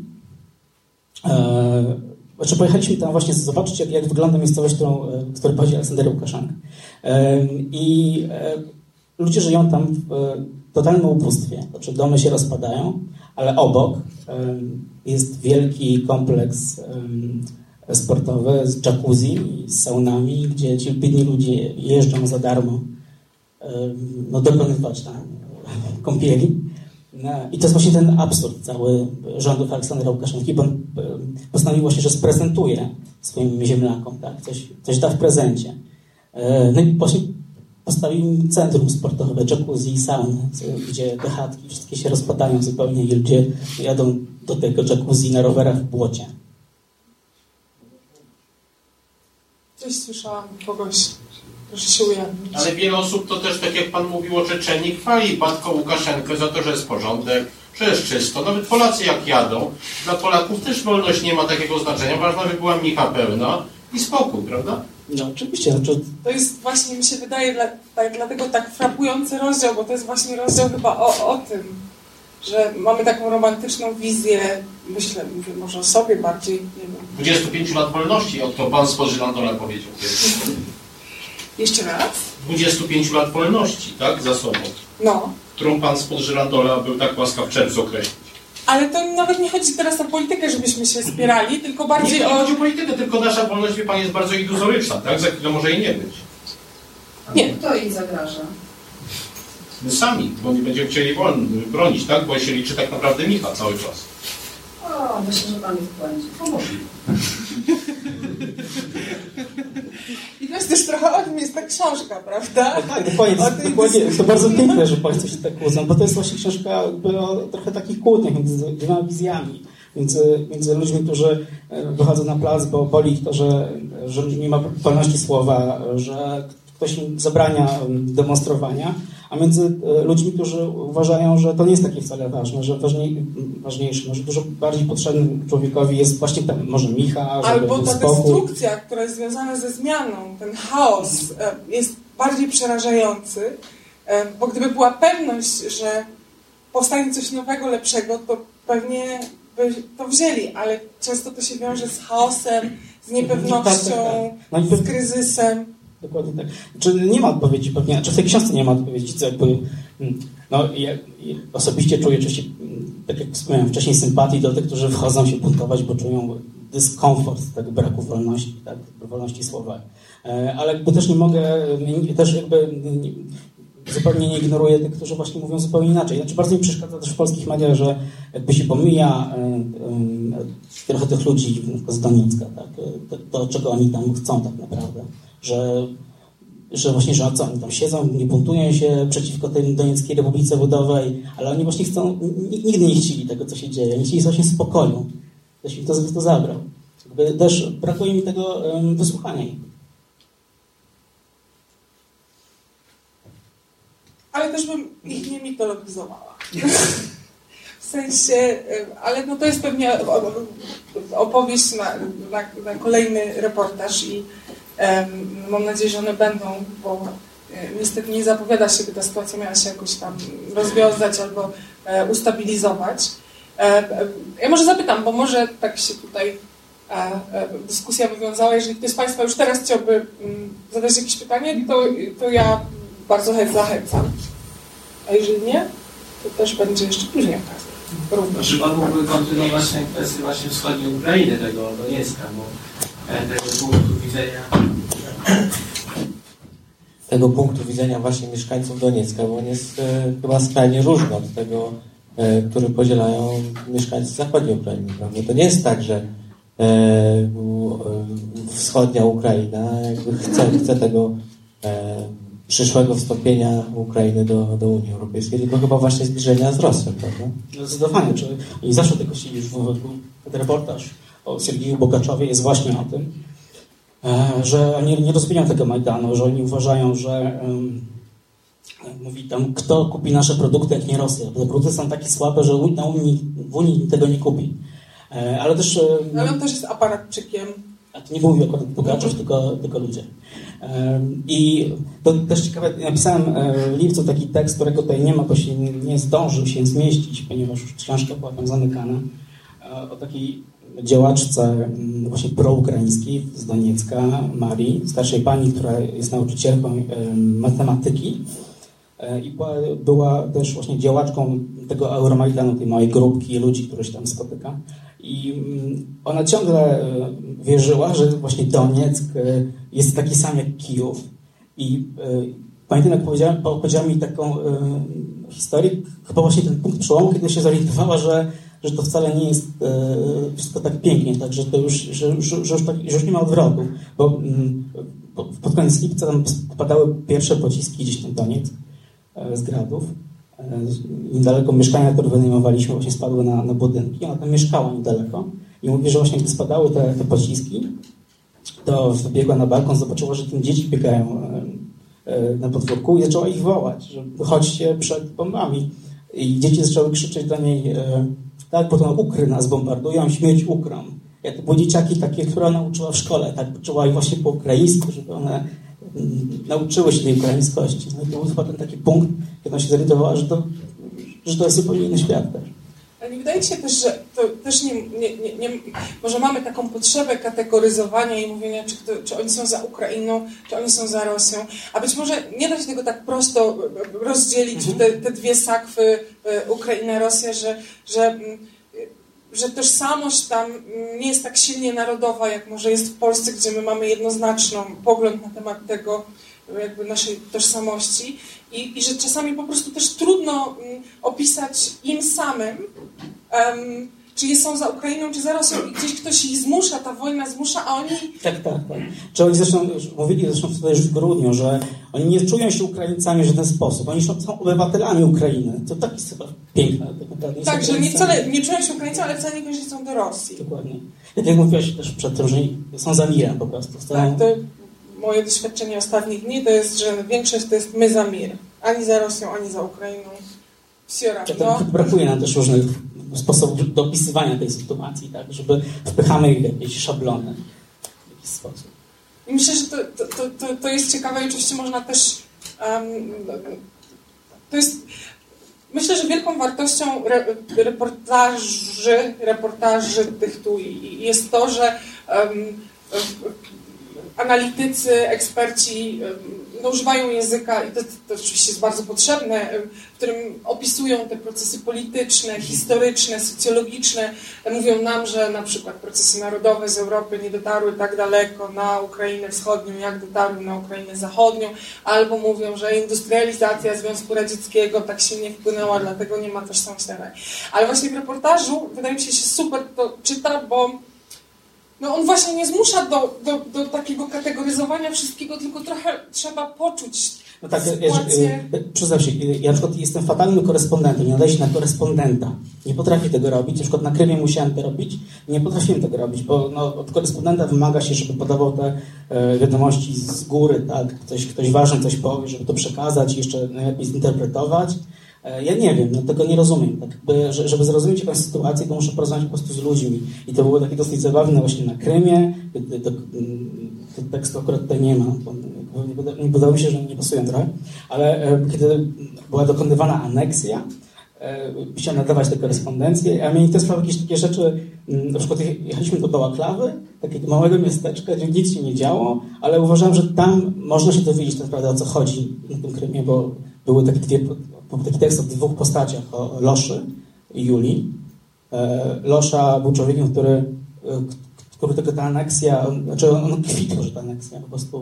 e, znaczy pojechaliśmy tam właśnie zobaczyć, jak, jak wygląda miejscowość, którą, e, w której pochodzi Aleksander. I ludzie żyją tam w totalnym ubóstwie. Znaczy domy się rozpadają, ale obok jest wielki kompleks sportowy z jacuzzi, z saunami, gdzie ci biedni ludzie jeżdżą za darmo no, dokonywać tam kąpieli. I to jest właśnie ten absurd cały rządów Aleksandra Łukaszenki, bo on postanowił właśnie, że sprezentuje swoim ziemlakom, tak? coś, coś da w prezencie. E, no i właśnie postawił centrum sportowe, jacuzzi, sauny, gdzie te chatki wszystkie się rozpadają zupełnie i ludzie jadą do tego jacuzzi na rowerach w błocie. Coś słyszałam kogoś, proszę się ujawnić. Ale wiele osób to też, tak jak Pan mówił o Czeczeni, chwali Batko Łukaszenkę za to, że jest porządek, że jest czysto. Nawet Polacy jak jadą, dla Polaków też wolność nie ma takiego znaczenia. Ważna by była micha pełna i spokój, prawda? No oczywiście. Znaczy... To jest właśnie, mi się wydaje, dla, tak, dlatego tak frapujący rozdział, bo to jest właśnie rozdział chyba o, o tym, że mamy taką romantyczną wizję, myślę, mówię może o sobie bardziej, nie wiem. 25 lat wolności, o to pan z Pożylandola powiedział Jeszcze raz? 25 lat wolności, tak, za sobą. No. Którą pan z Pożylandola był tak łaskaw w czerwcu określić. Ale to nawet nie chodzi teraz o politykę, żebyśmy się spierali, tylko bardziej nie, o... Nie chodzi o politykę, tylko nasza wolność, wie Pan, jest bardzo iluzoryczna, tak? Za chwilę może jej nie być. Nie. Kto jej zagraża? My sami, bo nie będziemy chcieli bronić, tak? Bo się liczy tak naprawdę Micha cały czas. O, myślę, że Pan jest w błędzie. To możliwe. To jest też trochę o tym jest ta książka, prawda? No tak, dokładnie. To, dokładnie, to bardzo piękne, że Państwo się tak kłócą, bo to jest właśnie książka o trochę takich kłótniach między dwiema wizjami. Między, między ludźmi, którzy e, wychodzą na plac, bo boli ich to, że, że nie ma wolności słowa, że ktoś im zabrania demonstrowania, a między e, ludźmi, którzy uważają, że to nie jest takie wcale ważne, że ważniej, ważniejsze, może dużo bardziej potrzebnym człowiekowi jest właśnie ten, może Micha, Albo ta spokój. destrukcja, która jest związana ze zmianą, ten chaos e, jest bardziej przerażający, e, bo gdyby była pewność, że powstanie coś nowego, lepszego, to pewnie by to wzięli, ale często to się wiąże z chaosem, z niepewnością, tak, tak, tak. No z kryzysem. Dokładnie tak. Czy nie ma odpowiedzi pewnie, czy w tej książce nie ma odpowiedzi, co jakby, mm, no ja, osobiście czuję oczywiście, mm, tak jak wspomniałem wcześniej, sympatii do tych, którzy wchodzą się buntować, bo czują dyskomfort tego braku wolności, tak, wolności słowa. E, ale jakby też nie mogę, też jakby nie, zupełnie nie ignoruję tych, którzy właśnie mówią zupełnie inaczej. Znaczy bardzo mi przeszkadza też w polskich mediach, że jakby się pomija y, y, trochę tych ludzi z Doniecka, tak, to, to, czego oni tam chcą tak naprawdę że, że właśnie, że co, oni tam siedzą, nie buntują się przeciwko tej Donieckiej Republice Budowej, ale oni właśnie chcą, nigdy nie chcieli tego, co się dzieje. Oni chcieli właśnie spokoju. Ktoś mi to, to zabrał. Jakby też brakuje mi tego um, wysłuchania Ale też bym ich nie mitologizowała. w sensie, ale no to jest pewnie opowieść na, na, na kolejny reportaż i Mam nadzieję, że one będą, bo e, niestety nie zapowiada się, by ta sytuacja miała się jakoś tam rozwiązać albo e, ustabilizować. E, ja może zapytam, bo może tak się tutaj dyskusja wywiązała. Jeżeli ktoś z Państwa już teraz chciałby mm, zadać jakieś pytanie, to, to ja bardzo zachęcam. A jeżeli nie, to też będzie jeszcze później okazja. Również. Czy Pan mógłby kontynuować tę kwestię właśnie wschodniej Ukrainy, tego Doniecka, bo tego punktu widzenia tego punktu widzenia właśnie mieszkańców Doniecka, bo on jest e, chyba skrajnie różny od tego e, który podzielają mieszkańcy zachodniej Ukrainy. Prawda? To nie jest tak, że e, e, wschodnia Ukraina jakby chce, chce tego e, przyszłego wstąpienia Ukrainy do, do Unii Europejskiej, tylko chyba właśnie zbliżenia z Rosją, prawda? Zdecydowanie. Czy oni zawsze tego chcieli już w, w, ten reportaż o Sergiju Bogaczowie jest właśnie o tym, e, że oni nie rozumieją tego Majdanu, że oni uważają, że em, mówi tam, kto kupi nasze produkty, jak nie Rosja. Te produkty są takie słabe, że na Unii, w Unii tego nie kupi. E, ale też... e, Ale on też jest aparatczykiem. a to nie mówił akurat Bogaczow, tylko, tylko ludzie. I to też ciekawe, napisałem e, w lipcu taki tekst, którego tutaj nie ma, bo się nie, zdążył się zmieścić, ponieważ już książka była tam zamykana, e, o takiej działaczce mm, właśnie proukraińskiej z Doniecka, Marii, starszej pani, która jest nauczycielką em, matematyki E, i była, też właśnie działaczką tego Euromajdanu, tej małej grupki ludzi, które się tam spotyka. I mm, ona ciągle e, wierzyła, że właśnie Donieck e, jest taki sam jak Kijów. I pamiętam, jak powiedziała, powiedziała mi taką historię, chyba właśnie ten punkt przełomu, kiedy się zorientowała, że, że to wcale nie jest e, wszystko tak pięknie, tak, że to już, że, że, że, już, tak, że już nie ma odwrotu. Bo mm, po- pod koniec lipca tam padały pierwsze pociski gdzieś tam Donieck e, z gradów. E, Niedaleko mieszkania, które wynajmowaliśmy, właśnie spadły na, na budynki. Ona tam mieszkała niedaleko i mówi, że właśnie gdy spadały te, te pociski, to wybiegła na balkon, zobaczyła, że tam dzieci biegają e, e, na podwórku i zaczęła ich wołać, że chodźcie przed bombami. I dzieci zaczęły krzyczeć do niej, e, tak, to ukry nas bombardują, śmierć ukrom. Jak to były dzieciaki takie, które ona uczyła w szkole, tak, uczyła ich właśnie po ukraińsku, żeby one mm, nauczyły się tej ukraińskości. No i to był ten taki punkt, kiedy ona się zorientowała, że to, że to jest zupełnie inny świat też. Ale nie wydaje się też, że to też nie, nie, nie, nie, może mamy taką potrzebę kategoryzowania i mówienia, czy, kto, czy oni są za Ukrainą, czy oni są za Rosją, a być może nie da się tego tak prosto e, rozdzielić w te, te dwie sakwy, e, Ukraina, Rosja, że, że, mm, że tożsamość tam nie jest tak silnie narodowa, jak może jest w Polsce, gdzie my mamy jednoznaczną pogląd na temat tego, jakby naszej tożsamości i, i że czasami po prostu też trudno mm, opisać im samym, em, czy są za Ukrainą, czy za Rosją i gdzieś ktoś ich zmusza, ta wojna zmusza, a oni Tak, tak, tak. Czy oni zresztą mówili zresztą tutaj już w grudniu, że oni nie czują się Ukraińcami w żaden sposób. Oni są, obywatelami Ukrainy. To tak jest chyba piękne. Tak. Nie są tak, że nie, wcale, nie czują się Ukraińcami, ale wcale niekoniecznie są do Rosji. Dokładnie. Tak jak mówiłaś też przed tym, że są za mirem po prostu. Tak, to moje doświadczenie ostatnich dni to jest, że większość to jest my za mir. Ani za Rosją, ani za Ukrainą. Wsiora, Czy no. brakuje nam też różnych sposobów do opisywania tej sytuacji, tak, żeby wpychamy ich w jakieś szablony w jakiś sposób. I myślę, że to, to, to, to, jest ciekawe i oczywiście można też. em, to jest. Myślę, że wielką wartością re, reportaży, reportaży tych tu jest to, że em, analitycy, eksperci no, używają języka, i to, to oczywiście jest bardzo potrzebne, w którym opisują te procesy polityczne, historyczne, socjologiczne. Mówią nam, że na przykład procesy narodowe z Europy nie dotarły tak daleko na Ukrainę Wschodnią, jak dotarły na Ukrainę Zachodnią, albo mówią, że industrializacja Związku Radzieckiego tak silnie wpłynęła, dlatego nie ma tożsamości. Ale właśnie w reportażu wydaje mi się, się super to czyta, bo no on właśnie nie zmusza do, do, do takiego kategoryzowania wszystkiego, tylko trochę trzeba poczuć No tak, sytuację. ja, przyznam się, ja na przykład jestem fatalnym korespondentem, nie się na korespondenta. Nie potrafię tego robić, na przykład na Krymie musiałem to robić, nie potrafiłem tego robić, bo no, od korespondenta wymaga się, żeby podawał te e, wiadomości z góry, tak, ktoś, ktoś ważny coś powie, żeby to przekazać, jeszcze najlepiej zinterpretować. E, Ja nie wiem, no, tego nie rozumiem. Tak, jakby, że- żeby zrozumieć jakąś sytuację, to muszę porozmawiać po prostu z ludźmi. I to było takie dosyć zabawne właśnie na Krymie. To, to, to akurat tutaj nie ma, nie wyda- nie wydało mi się, że nie pasują trochę. Ale e, kiedy była dokonywana aneksja, e, chciałem nadawać te korespondencje, a mnie interesowały jakieś takie rzeczy, mm, na przykład jechaliśmy do Bałaklawy, takiego małego miasteczka, gdzie nic się nie działo, ale uważałem, że tam można się dowiedzieć tak naprawdę o co chodzi na tym Krymie, bo były takie dwie, był taki tekst o dwóch postaciach, o Loszy i Julii. E, Losza był człowiekiem, który, e, który tylko ta aneksja, znaczy on kwitł, że ta aneksja po prostu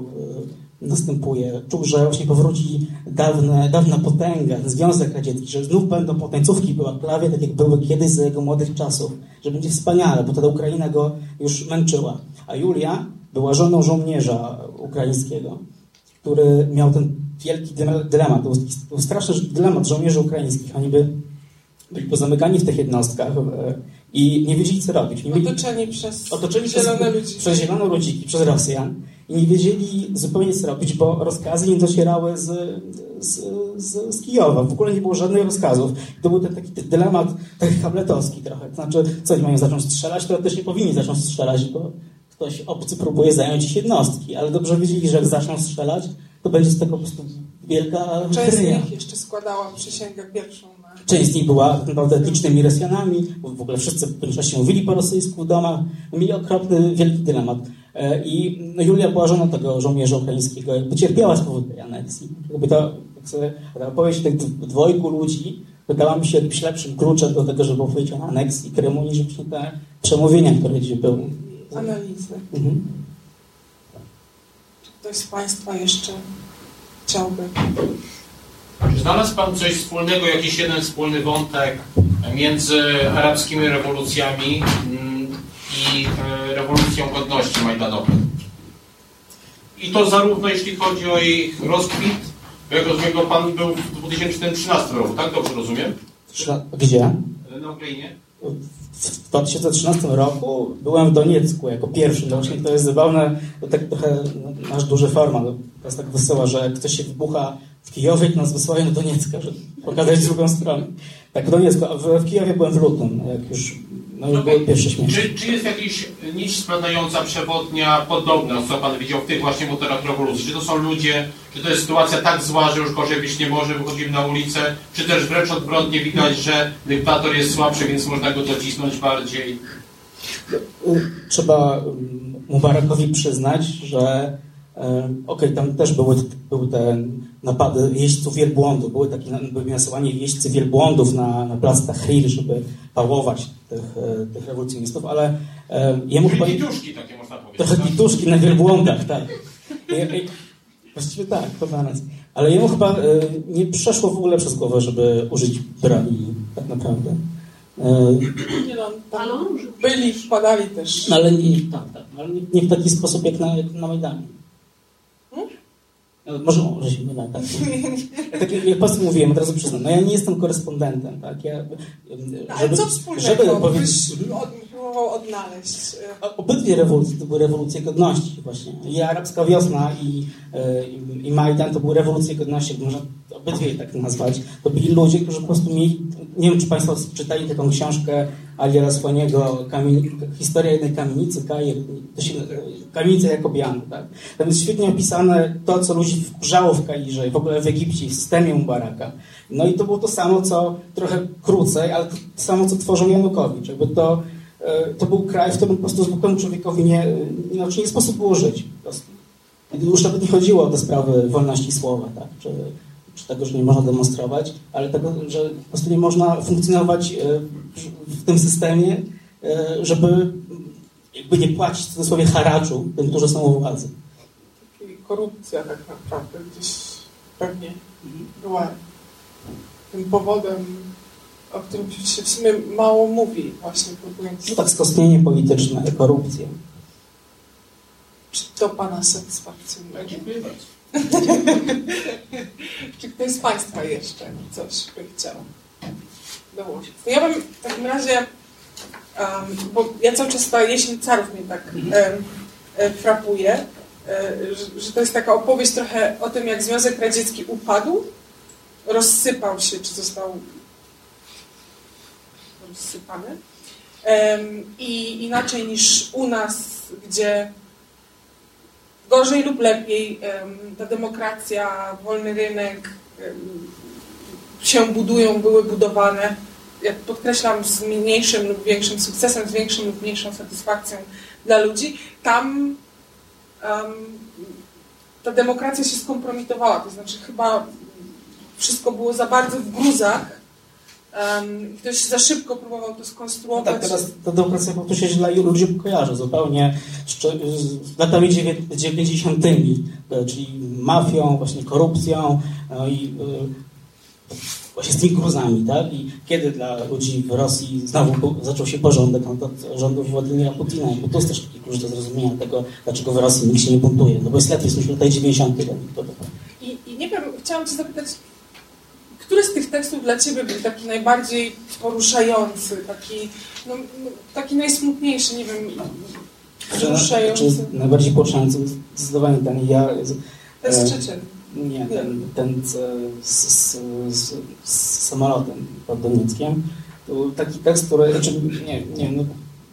e, następuje. Czuł, że właśnie powróci dawne, dawna potęga, ten Związek Radziecki, że znów będą potańcówki była klawie, tak jak były kiedyś za jego młodych czasów, że będzie wspaniale, bo wtedy Ukraina go już męczyła. A Julia była żoną żołnierza ukraińskiego, który miał ten wielki dylemat, to był, straszny dylemat żołnierzy ukraińskich. Oni by byli pozamykani w tych jednostkach e, i nie wiedzieli, co robić. Nie mieli, Otoczeni przez otoczeni zielone przez, ludzi. przez zielono ludziki, przez Rosjan i nie wiedzieli zupełnie co robić, bo rozkazy nie docierały z, z, z, z Kijowa. W ogóle nie było żadnych rozkazów. To był ten taki dylemat taki hamletowski trochę. To znaczy, co oni mają zacząć strzelać, to też nie powinni zacząć strzelać, bo ktoś obcy próbuje zająć ich jednostki, ale dobrze wiedzieli, że jak zaczną strzelać, to będzie z tego po prostu wielka Część z nich jeszcze składała przysięgę pierwszą na Część z nich była naprawdę etnicznymi Rosjanami, bo w ogóle wszyscy w większości mówili po rosyjsku w domach, mieli okropny, wielki dylemat. E, I no, Julia była żoną tego żołnierza ukraińskiego, jakby cierpiała z powodu tej aneksji. Jakby to, ta opowieść tych dwojgu ludzi wydała mi się jakimś lepszym kluczem do tego, żeby opowiedzieć o aneksji Krymu, niż te przemówienia, które gdzieś były. analizy. Mhm. Ktoś z Państwa jeszcze chciałby? Czy znalazł Pan coś wspólnego, jakiś jeden wspólny wątek między arabskimi rewolucjami mm, i e, rewolucją godności Majdanową? I to zarówno jeśli chodzi o ich rozkwit, bo jak rozumiem, Pan był w 2013 roku, tak? Dobrze rozumiem? Gdzie? Na Ukrainie? W 2013 roku byłem w Doniecku jako pierwszy. No właśnie to jest zabawne, to tak trochę no, nasz duży format. To tak wysyła, że ktoś się wybucha w Kijowie, to nas wysyłają do Doniecka, żeby pokazać drugą stronę. Tak Doniecku, a w, w Kijowie byłem w lutym, jak już, no już były pierwsze śmieci. Czy, czy jest jakaś nić składająca przewodnia podobna, co Pan widział w tych właśnie motorach rewolucji? Czy to są ludzie, czy to jest sytuacja tak zła, że już gorzej być nie może, wychodzimy na ulicę, czy też wręcz odwrotnie widać, że dyktator jest słabszy, więc można go docisnąć bardziej? Trzeba um, Mubarakowi przyznać, że um, okej, tam też były, były te napady jeźdźców wielbłądów, były takie nasyłanie jeźdźcy wielbłądów na, na plac Tahrir, żeby pałować tych, e, tych rewolucjonistów, ale e, jemu chyba... Takie można powiedzieć. Trochę tak? kituszki na wielbłądach, tak. I, i, właściwie tak, to ma rację. Ale jemu chyba e, nie przeszło w ogóle przez głowę, żeby użyć broni, tak naprawdę. E, Nie no, tam byli, wpadali też. no ale nie, tak, tak, ale nie, nie w taki sposób jak na, jak na Majdanie. No, Może, może się mylę, tak. Ja tak jak po prostu mówiłem, od razu przyznam, no ja nie jestem korespondentem, tak? Ja, No, ale co wspólnego żeby byś powiedzieć, od, próbował odnaleźć? e, Obydwie rewolucje to były rewolucje godności właśnie. I arabska wiosna i, e, i, i Majdan to były rewolucje godności, można obydwie je tak nazwać. To byli ludzie, którzy po prostu mieli, nie wiem czy Państwo czytali taką książkę Alia Słaniego, Historia jednej kamienicy, to się, kamienica Jakobiany. Tak? Tam jest świetnie opisane to, co ludzi wkurzało w Kairze w ogóle w Egipcie, w systemie Mubaraka. No i to było to samo, co trochę krócej, ale to samo, co tworzył Janukowicz. Jakby to, e, to był kraj, w którym po prostu zwykłemu człowiekowi nie, inaczej nie sposób było żyć. Po prostu. I już nawet nie chodziło o te sprawy wolności słowa, tak? czy, czy tego, że nie można demonstrować, ale tego, że po prostu nie można funkcjonować e, w tym systemie, e, żeby jakby nie płacić w cudzysłowie haraczu tym, którzy są u władzy. I korupcja tak naprawdę gdzieś pewnie była tym powodem, o którym się w sumie mało mówi, właśnie próbując. No tak, skostnienie polityczne, korupcja. Czy to Pana satysfakcjonuje? Dziękuję bardzo. Czy ktoś z Państwa jeszcze coś by chciał dołożyć? To ja bym w takim razie, em, bo ja cały czas ta jesień carów mnie tak em, e, frapuje, e, że, że to jest taka opowieść trochę o tym, jak Związek Radziecki upadł, rozsypał się, czy został rozsypany. I inaczej niż u nas, gdzie gorzej lub lepiej ta demokracja, wolny rynek się budują, były budowane. Jak podkreślam, z mniejszym lub większym sukcesem, z większą lub mniejszą satysfakcją dla ludzi. Tam ta demokracja się skompromitowała, to znaczy chyba wszystko było za bardzo w gruzach em, ktoś za szybko próbował to No skonstruować. tak, teraz ta demokracja po prostu się źle ludzie kojarzy zupełnie z latami dziewię- 90., e, czyli mafią, właśnie korupcją no i e, właśnie z tymi gruzami, tak? I kiedy dla ludzi w Rosji znowu zaczął się porządek, no od rządów Władimira Putina, bo to jest też taki klucz do zrozumienia tego, dlaczego w Rosji nikt się nie buntuje, no bo jest lepiej, są lata 90. I, I nie wiem, chciałam Cię zapytać, który z tych tekstów dla Ciebie był taki najbardziej poruszający, taki, no, no, taki najsmutniejszy, nie wiem, wzruszający? Czy najbardziej poruszający zdecydowanie ten ja... To jest e, Czeczeń. Nie, ten, ten z, z, z, z, z samolotem pod Donieckiem. To był taki tekst, który, znaczy, nie, nie, no,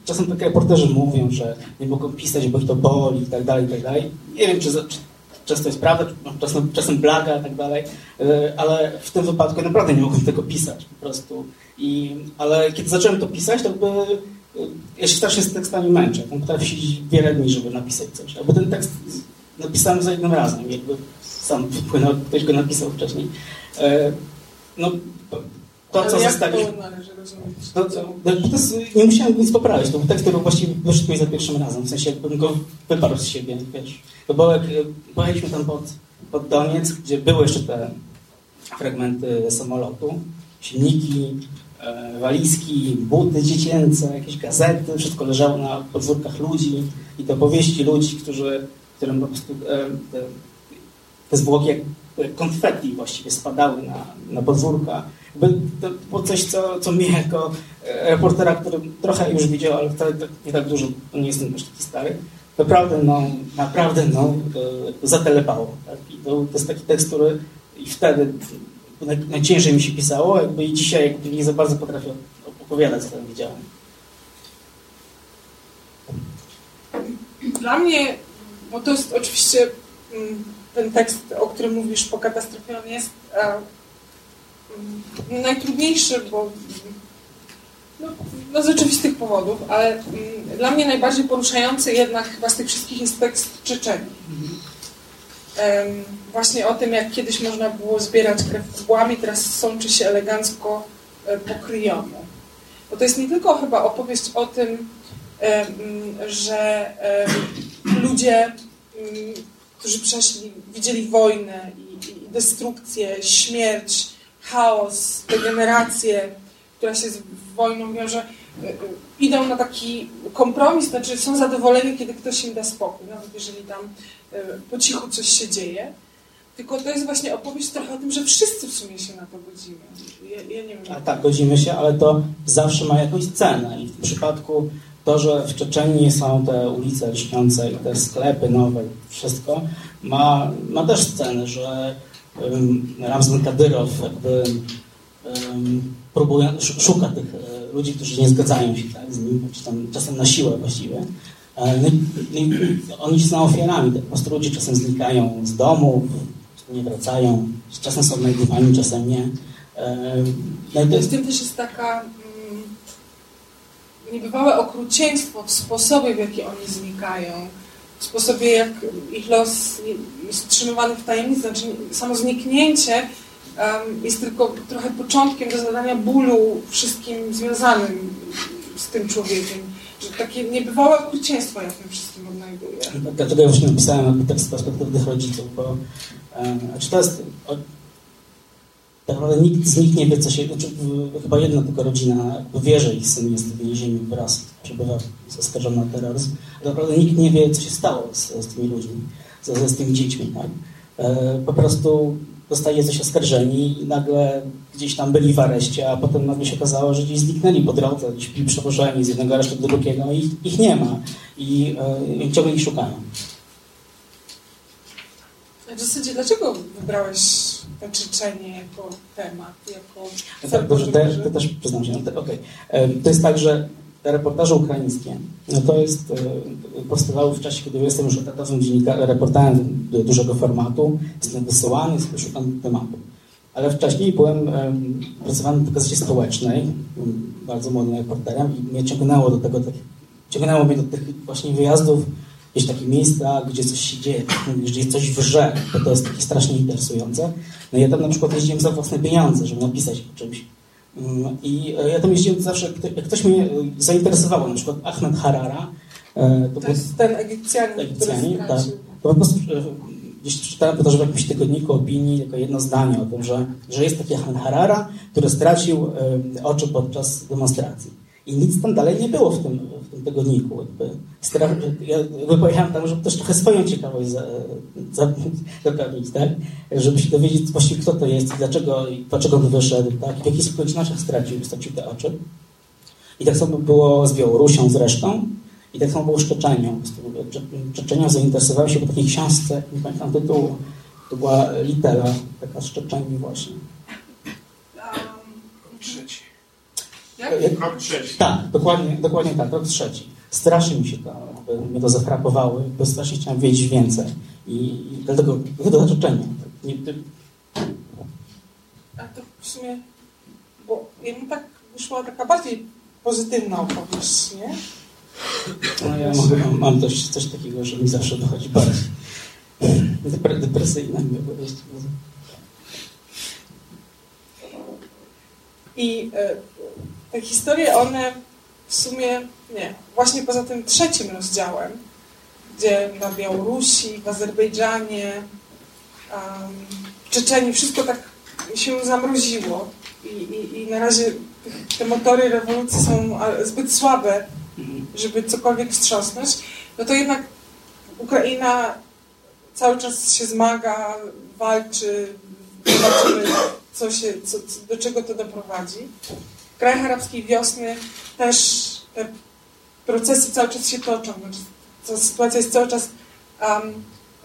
czasem takie reporterzy mówią, że nie mogą pisać, bo ich to boli i tak dalej, i tak dalej. Nie wiem, czy, czy często jest prawda, czasem, czasem blaga i tak dalej, e, ale w tym wypadku naprawdę nie mogłem tego pisać po prostu. I, ale kiedy zacząłem to pisać, to jakby e, ja się strasznie z tekstami męczę. Tam potrafię wiele dni, żeby napisać coś. Albo ten tekst napisałem za jednym razem, jakby sam wpłynął, ktoś go napisał wcześniej. E, No, to, co rozumieć? No, jest, nie musiałem nic poprawić. To był tekst, który właściwie wyszedł mi za pierwszym razem. W sensie jakbym go wyparł z siebie, wiesz. To było jak e, pojechaliśmy tam pod, pod Doniec, gdzie były jeszcze te fragmenty samolotu, silniki, e, walizki, buty dziecięce, jakieś gazety, wszystko leżało na podwórkach ludzi i te opowieści ludzi, którzy, którym po prostu e, te, te zwłoki jak jak konfetti właściwie spadały na, na podwórka. Było coś, co, co mnie jako e, reportera, który trochę już widział, ale wcale tak- nie tak dużo, bo nie jestem już taki stary, naprawdę, no, naprawdę, no, e, zatelepało. Tak? I to, to jest taki tekst, który i wtedy naj, najciężej mi się pisało, jakby i dzisiaj jakby nie za bardzo potrafię opowiadać, co tam widziałem. Dla mnie, bo to jest oczywiście mm, ten tekst, o którym mówisz po katastrofie, on jest najtrudniejszy, bo mm, no, no z oczywistych powodów, ale mm, dla mnie najbardziej poruszający jednak chyba z tych wszystkich jest tekst Czeczeni. Właśnie o tym, jak kiedyś można było zbierać krew kubłami, teraz sączy się elegancko e. Bo to jest nie tylko chyba opowieść o tym, em, że em, ludzie, em, którzy przeszli, widzieli wojnę i, i destrukcję, śmierć, chaos, degenerację, która się z wojną wiąże, e, e, idą na taki kompromis, znaczy są zadowoleni, kiedy ktoś im da spokój, nawet jeżeli tam e, po cichu coś się dzieje. Tylko to jest właśnie opowieść trochę o tym, że wszyscy w sumie się na to godzimy. Ja, ja nie wiem. A tak, godzimy się, ale to zawsze ma jakąś cenę. I w przypadku to, że w Czeczeniu są te ulice lśniące i te sklepy nowe, wszystko, ma, ma też cenę, że Ramzan Kadyrow jakby próbuje, sz- szuka tych e, ludzi, którzy nie zgadzają się tak, z nim, czy tam czasem na siłę właściwie. E, No no oni są ofiarami. Po prostu ludzie czasem znikają z domu, nie wracają, czasem są znajdywani, czasem nie. E, No to tym też jest taka mm, niebywałe okrucieństwo w sposobie, w jaki oni znikają, sposobie, jak ich los jest trzymywany w tajemnicy. Znaczy, samo zniknięcie jest tylko trochę początkiem do zadania bólu wszystkim związanym z tym człowiekiem. Że takie niebywałe okrucieństwo ja w tym wszystkim odnajduję. Dlatego właśnie napisałem tekst z perspektywy rodziców, bo znaczy to jest tak naprawdę nikt z nich nie wie, co się, znaczy, chyba jedna tylko rodzina wie, że ich syn jest w więzieniu wraz, przebywa oskarżony o terroryzm, naprawdę nikt nie wie, co się stało z, z tymi ludźmi, z, z tymi dziećmi. Tak? E, po prostu zostaje coś oskarżeni i nagle gdzieś tam byli w areszcie, a potem nagle się okazało, że gdzieś zniknęli po drodze, gdzieś byli przewożeni z jednego aresztu do drugiego i ich, ich nie ma i e, ciągle ich szukają. W zasadzie dlaczego wybrałeś tę Czeczenię jako temat, jako Tak, dobrze, to, to też przyznam się. No, to, jest tak, że te reportaże ukraińskie, no to jest, e, powstawały w czasie, kiedy jestem już etatowym dziennikarzem, reporterem du- dużego formatu, jestem wysyłany, jestem szukam tematu. Ale wcześniej byłem, em, pracowałem w gazecie społecznej, bardzo młodym reporterem i mnie ciągnęło do tego, tak, ciągnęło mnie do tych właśnie wyjazdów, gdzieś takie miejsca, gdzie coś się dzieje, gdzie coś wrze, bo to jest takie strasznie interesujące. No ja tam na przykład jeździłem za własne pieniądze, żeby napisać o czymś. Mm, I e, ja tam jeździłem zawsze, jak ktoś mnie e, zainteresował, na przykład Ahmed Harara, e, to To jest ten Egipcjanin, Egipcjanin, który tak. To po prostu gdzieś czytałem to, że w jakimś tygodniku opinii tylko jedno zdanie o tym, że, że jest taki Ahmed Harara, który stracił oczy podczas demonstracji. I nic tam dalej nie było w tym, w tym tygodniku. Jakby, ja jakby pojechałem tam, żeby też trochę swoją ciekawość za, za, zapewnić, tak? Żeby się dowiedzieć właściwie kto to jest i dlaczego, i dlaczego on wyszedł, tak? W jakich okolicznościach stracił, stracił te oczy. I tak samo było z Białorusią zresztą. I tak samo było z Czeczenią. Czeczenią zainteresowałem się po takiej książce, nie pamiętam tytułu, to była Litera, taka z Czeczenii właśnie. Trzeci. Krok trzeci. Tak, dokładnie, dokładnie tak, rok trzeci. Strasznie mi się to, mnie to zafrapowało, bo strasznie chciałem wiedzieć więcej. I, i dlatego, dlatego za Czeczenią. Nie, ty- A to w sumie, bo jemu tak wyszła taka bardziej pozytywna opowieść, nie? no, ja mogę, mam, mam coś, coś takiego, że mi zawsze dochodzi bardziej depre, depresyjna mi opowieść. I e, te historie, one w sumie, nie, właśnie poza tym trzecim rozdziałem, gdzie na Białorusi, w Azerbejdżanie, w Czeczeniu, wszystko tak się zamroziło i, i, i na razie te motory rewolucji są zbyt słabe, żeby cokolwiek wstrząsnąć, no to jednak Ukraina cały czas się zmaga, walczy, zobaczymy, co się, co, do czego to doprowadzi. W krajach arabskiej wiosny też te procesy cały czas się toczą. Znaczy, to sytuacja jest cały czas um,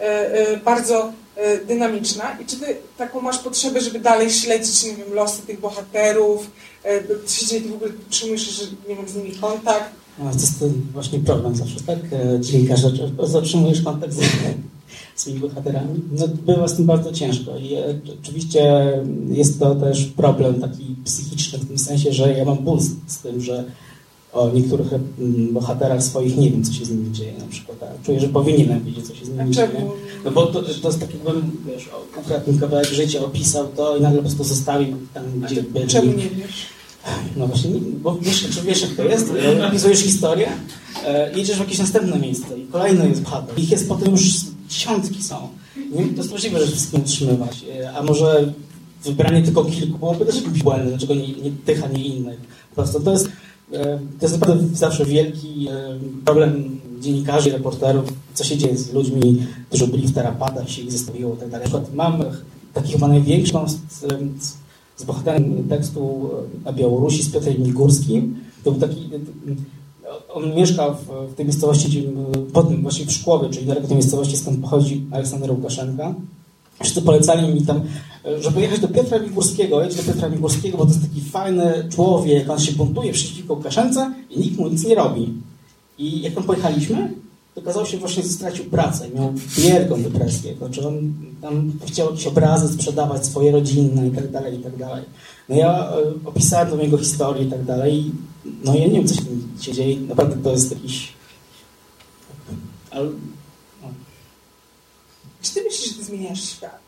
e, e, bardzo e, dynamiczna. I czy ty taką masz potrzebę, żeby dalej śledzić, nie wiem, losy tych bohaterów? E, co się w ogóle utrzymujesz, że nie wiem, z nimi kontakt? No, to jest ten właśnie problem zawsze, tak? E, Dziennikarze, że zatrzymujesz kontakt z swoimi bohaterami. No, bywa z tym bardzo ciężko i e, oczywiście jest to też problem taki psychiczny w tym sensie, że ja mam ból z, z tym, że o niektórych mm, bohaterach swoich nie wiem, co się z nimi dzieje na przykład. A czuję, że powinienem wiedzieć, co się z nimi dzieje. No bo to, to jest tak jakbym, wiesz, o- kawałek życia, opisał to i nagle po prostu zostawił tam, gdzie byli. Czemu nie wiesz? No właśnie, nie- bo wiesz, czy wiesz jak to jest, e, opisujesz historię, e, jedziesz w jakieś następne miejsce i kolejny jest bohater. Ich jest potem już dziesiątki są. To jest możliwe, że wszystkim utrzymywać. E, A może wybranie tylko kilku byłoby też błędem, dlaczego nie, nie tych, a nie innych. Po prostu to jest, e, to jest naprawdę zawsze wielki e, problem dziennikarzy reporterów, co się dzieje z ludźmi, którzy byli w terapadach, się ich zostawiło i tak. Na mam taki chyba największą z, z, z bohaterem tekstu na Białorusi, z Piotrem Migórskim. To był taki, on mieszka w, w tej miejscowości, gdzie, potem właśnie w Szkłowie, czyli daleko tej miejscowości, skąd pochodzi Aleksander Łukaszenka. Wszyscy polecali mi tam, żeby jechać do Piotra Migórskiego, jedź do Piotra Migórskiego, bo to jest taki fajny człowiek, on się buntuje przeciwko Łukaszence i nikt mu nic nie robi. I jak tam pojechaliśmy, to okazało się właśnie, że stracił pracę, miał wielką depresję, znaczy on tam chciał jakieś obrazy sprzedawać swoje rodzinne i tak dalej, i tak dalej. No ja e, opisałem tam jego historię i tak dalej, no ja nie wiem, co się tam się dzieje, naprawdę to jest jakiś... Ale, Czy ty myślisz, że ty zmieniasz świat?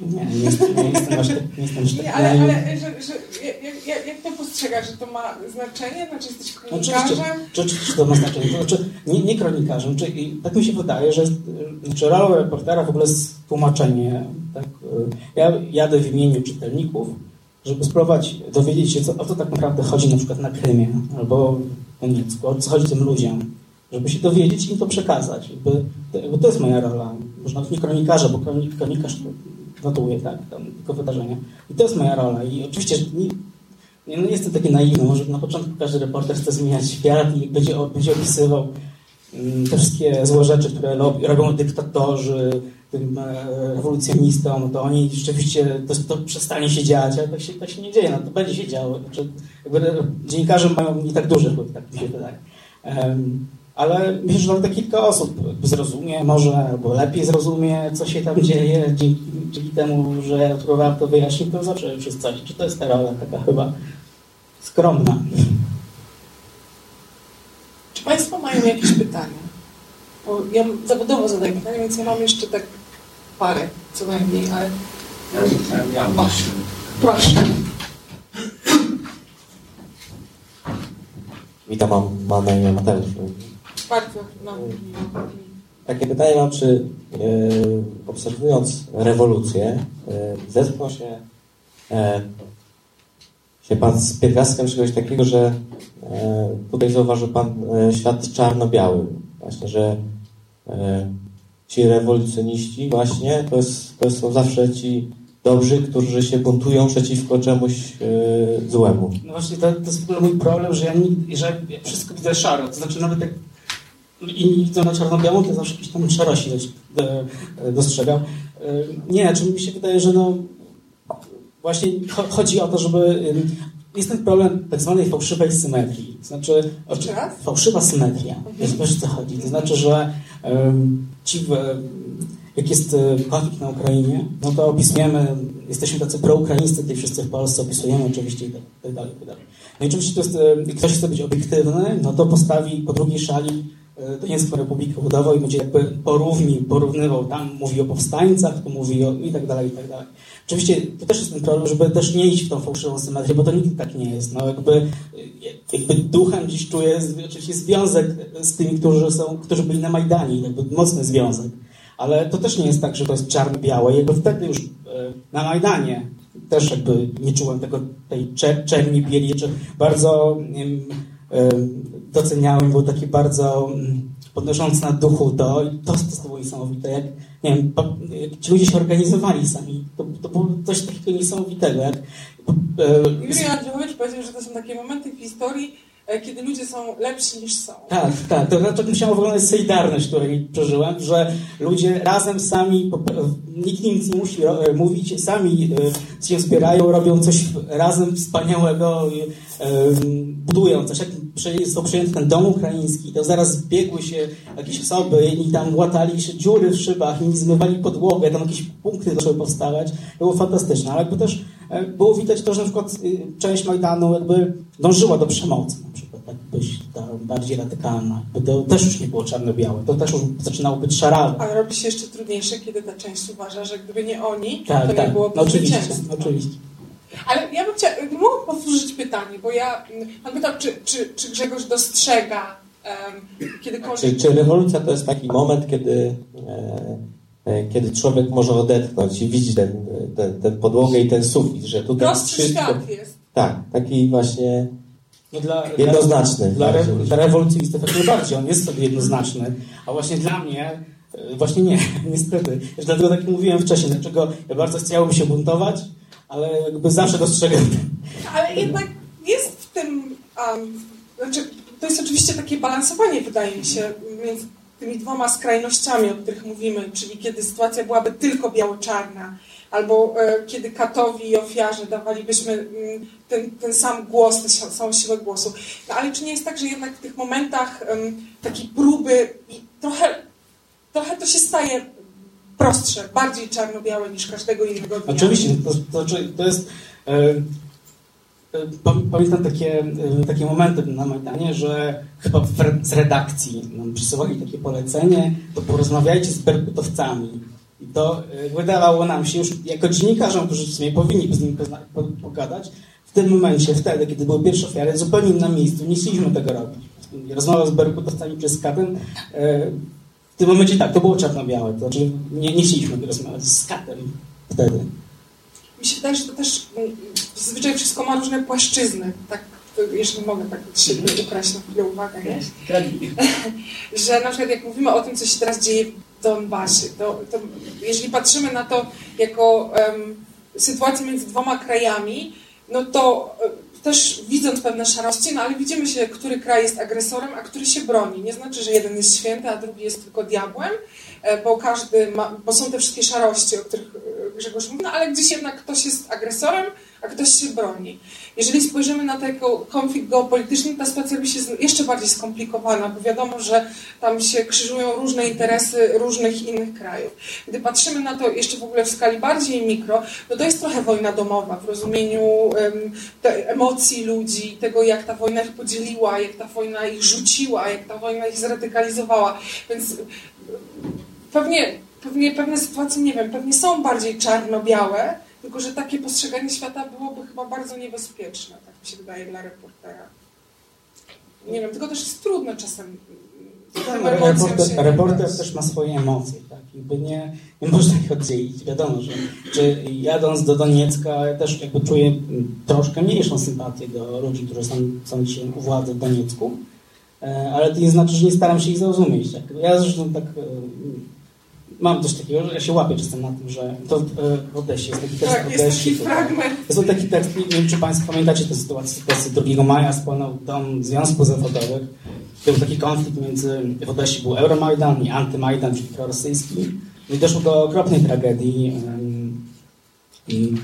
nie, nie, jestem- nie jestem aż tak, nie jestem aż tak Nie, ale, ale że, że, jak, jak, jak to postrzegasz, że to ma znaczenie? Znaczy jesteś No Oczywiście, kronikarzem? czy, oczywiście to ma znaczenie. To znaczy, nie, nie kronikarzem. Czy, i tak mi się wydaje, że znaczy rolą reportera w ogóle jest tłumaczenie. Tak? y, Ja jadę w imieniu czytelników, żeby spróbować dowiedzieć się, co, o co tak naprawdę chodzi na przykład na Krymie albo w Doniecku, o co chodzi tym ludziom. Żeby się dowiedzieć i im to przekazać. Jakby, to, jakby to jest moja rola. Może nawet nie kronikarza, bo kronik, kronikarz notuje, tak? Tam tylko wydarzenia. I to jest moja rola. I oczywiście nie, no nie jestem taki naiwny, może na początku każdy reporter chce zmieniać świat i będzie, będzie opisywał mm, te wszystkie złe rzeczy, które robią dyktatorzy, tym e, rewolucjonistom, to oni rzeczywiście, to, to przestanie się dziać, ale tak się, tak się nie dzieje, no to będzie się działo. Znaczy, dziennikarze mają nie tak duży wpływ, tak mi się wydaje. Em, ale myślę, że nawet kilka osób zrozumie może, albo lepiej zrozumie, co się tam dzieje, dzięki, dzięki temu, że ja próbowałem to wyjaśnić, to zawsze jest coś. Czy to jest ta rola taka chyba skromna? Czy Państwo mają jakieś pytania? Bo ja zawodowo zadaję pytania, więc ja mam jeszcze tak parę co najmniej, ale Ja, ja, ja proszę. Witam, mam, mam na imię Mateusz. Bardzo, no. Takie pytanie mam, czy e, obserwując rewolucję, e, zetknął się, e, się Pan z pierwiastkiem czegoś takiego, że e, tutaj zauważył Pan e, świat czarno-biały. Właśnie, że e, ci rewolucjoniści właśnie to, jest, to są zawsze ci dobrzy, którzy się buntują przeciwko czemuś e, złemu. No właśnie, to, to jest w ogóle mój problem, że ja, nigdy, że ja wszystko widzę szaro. To znaczy nawet jak inni widzą na czarno-białą, to zawsze jakieś tam szarości dość- do- dostrzegam. E, Nie, czy mi się wydaje, że no właśnie cho- chodzi o to, żeby jest ten problem tak zwanej fałszywej symetrii. To znaczy fałszywa symetria. Wiesz, wiesz o co chodzi? To znaczy, że ci w, jak jest y, konflikt na Ukrainie, no to opisujemy, jesteśmy tacy proukraińscy, tutaj wszyscy w Polsce opisujemy oczywiście i tak, tak dalej, i tak dalej. No i oczywiście to jest, jak ktoś chce być obiektywny, no to postawi po drugiej szali y, Duńską Republikę Ludową i będzie jakby porówni, porównywał, tam mówi o powstańcach, tu mówi o i tak dalej, i tak dalej. Oczywiście to też jest ten problem, żeby też nie iść w tą fałszywą symetrię, bo to nigdy tak nie jest. No jakby, jakby duchem dziś czuję oczywiście związek z tymi, którzy są, którzy byli na Majdanie, jakby mocny związek. Ale to też nie jest tak, że to jest czarno-białe. Jakby wtedy już e, na Majdanie też jakby nie czułem tego, tej czer- czerni, bieli, czy bardzo em, em, doceniałem, był taki bardzo mm, podnoszący na duchu to i to, to było niesamowite, jak, nie wiem, po, ci ludzie się organizowali sami, to, to było coś takiego niesamowitego, jak e, Juri Andrzejowicz powiedział, że to są takie momenty w historii, e, kiedy ludzie są lepsi niż są. Tak, tak. To znaczy, musiałam wyglądać solidarność, którą przeżyłem, że ludzie razem sami, po- nikt nic nie musi ro- mówić, sami e, się wspierają, robią coś razem wspaniałego, e, budują coś. Jak został przejęty ten dom ukraiński, to zaraz zbiegły się jakieś osoby i tam łatali się dziury w szybach i zmywali podłogę, tam jakieś punkty zaczęły powstawać. Było fantastyczne, ale jakby też e, było widać to, że na przykład y, część Majdanu jakby dążyła do przemocy na przykład, tak być ta bardziej radykalna. Jakby to też już nie było czarno-białe, to też już zaczynało być szarawe. Ale robi się jeszcze trudniejsze, kiedy ta część uważa, że gdyby nie oni, to Tak, nie tak, byłoby no, oczywiście, oczywiście. Ale ja bym chciała, mogę powtórzyć pytanie, bo ja, pan pytał, czy, czy, czy Grzegorz dostrzega um, kiedykolwiek... Czy, czy rewolucja to jest taki moment, kiedy, e, e, kiedy człowiek może odetchnąć i widzi ten, ten, ten podłogę i ten sufit, że tutaj Prostszy wszystko... świat jest. Tak, taki właśnie No dla, jednoznaczny. Dla, re, bardziej. dla rewolucjonistów jak najbardziej, on jest sobie jednoznaczny, a właśnie dla mnie e, właśnie nie, niestety. Już dlatego tak mówiłem wcześniej, dlaczego ja bardzo chciałbym się buntować, ale jakby zawsze dostrzegam Ale jednak jest w tym, um, znaczy, to jest oczywiście takie balansowanie, wydaje mi się, między tymi dwoma skrajnościami, o których mówimy, czyli kiedy sytuacja byłaby tylko biało-czarna, albo e, kiedy katowi i ofiarze dawalibyśmy mm, ten, ten sam głos, tę samą siłę głosu. No ale czy nie jest tak, że jednak w tych momentach em, takiej próby i trochę, trochę to się staje prostsze, bardziej czarno-białe niż każdego innego dnia? Oczywiście, to, to, znaczy, to jest. E, e, pam- pamiętam takie, e, takie momenty na Majdanie, że chyba z redakcji nam przysyłali takie polecenie, to porozmawiajcie z berkutowcami. I to wydawało nam się już jako dziennikarzom, którzy w sumie powinni z nimi pogadać, w tym momencie, wtedy, kiedy były pierwsze ofiary, zupełnie na miejscu, nie chcieliśmy tego robić. Rozmowa z berkutowcami przez katem. W tym momencie tak, to było czarno-białe. To znaczy nie, nie chcieliśmy rozmawiać z katem wtedy. Mi się wydaje, że to też mm, zazwyczaj wszystko ma różne płaszczyzny. Tak, jeżeli mogę tak siebie ukraść na chwilę uwagę, nie? że na przykład jak mówimy o tym, co się teraz dzieje w Donbasie, to, to jeżeli patrzymy na to jako em, sytuację między dwoma krajami, no to e, też widząc pewne szarości, no ale widzimy się, który kraj jest agresorem, a który się broni. Nie znaczy, że jeden jest święty, a drugi jest tylko diabłem, e, bo każdy ma, bo są te wszystkie szarości, o których e, Grzegorz mówi, no ale gdzieś jednak ktoś jest agresorem, a ktoś się broni. Jeżeli spojrzymy na jako konflikt geopolityczny, ta sytuacja robi się jeszcze bardziej skomplikowana, bo wiadomo, że tam się krzyżują różne interesy różnych innych krajów. Gdy patrzymy na to jeszcze w ogóle w skali bardziej mikro, no to jest trochę wojna domowa w rozumieniu emocji ludzi, tego jak ta wojna ich podzieliła, jak ta wojna ich rzuciła, jak ta wojna ich zradykalizowała. Więc pewnie, pewnie pewne sytuacje, nie wiem, pewnie są bardziej czarno-białe, tylko że takie postrzeganie świata byłoby chyba bardzo niebezpieczne, tak mi się wydaje, dla reportera. nie wiem, tylko też jest trudno czasem Tak, emocjom Reporter, się reporter też ma swoje emocje, tak? Jakby nie, nie można ich oddzielić. Wiadomo, że czy jadąc do Doniecka ja też jakby czuję troszkę mniejszą sympatię do ludzi, którzy są, są dzisiaj u władzy w Doniecku, e, ale to nie znaczy, że nie staram się ich zrozumieć. Tak? Ja zresztą tak e, mam coś takiego, że ja się łapię czasem na tym, że to e, w Odessie jest taki tekst Tak, jest taki to- fragment. to taki tekst, nie wiem czy Państwo pamiętacie tę sytuację, sytuację 2 maja spłonął dom Związku Zawodowych. Był taki konflikt między, w Odessie był Euromajdan i Antymajdan, czyli prorosyjski. No I doszło do okropnej tragedii.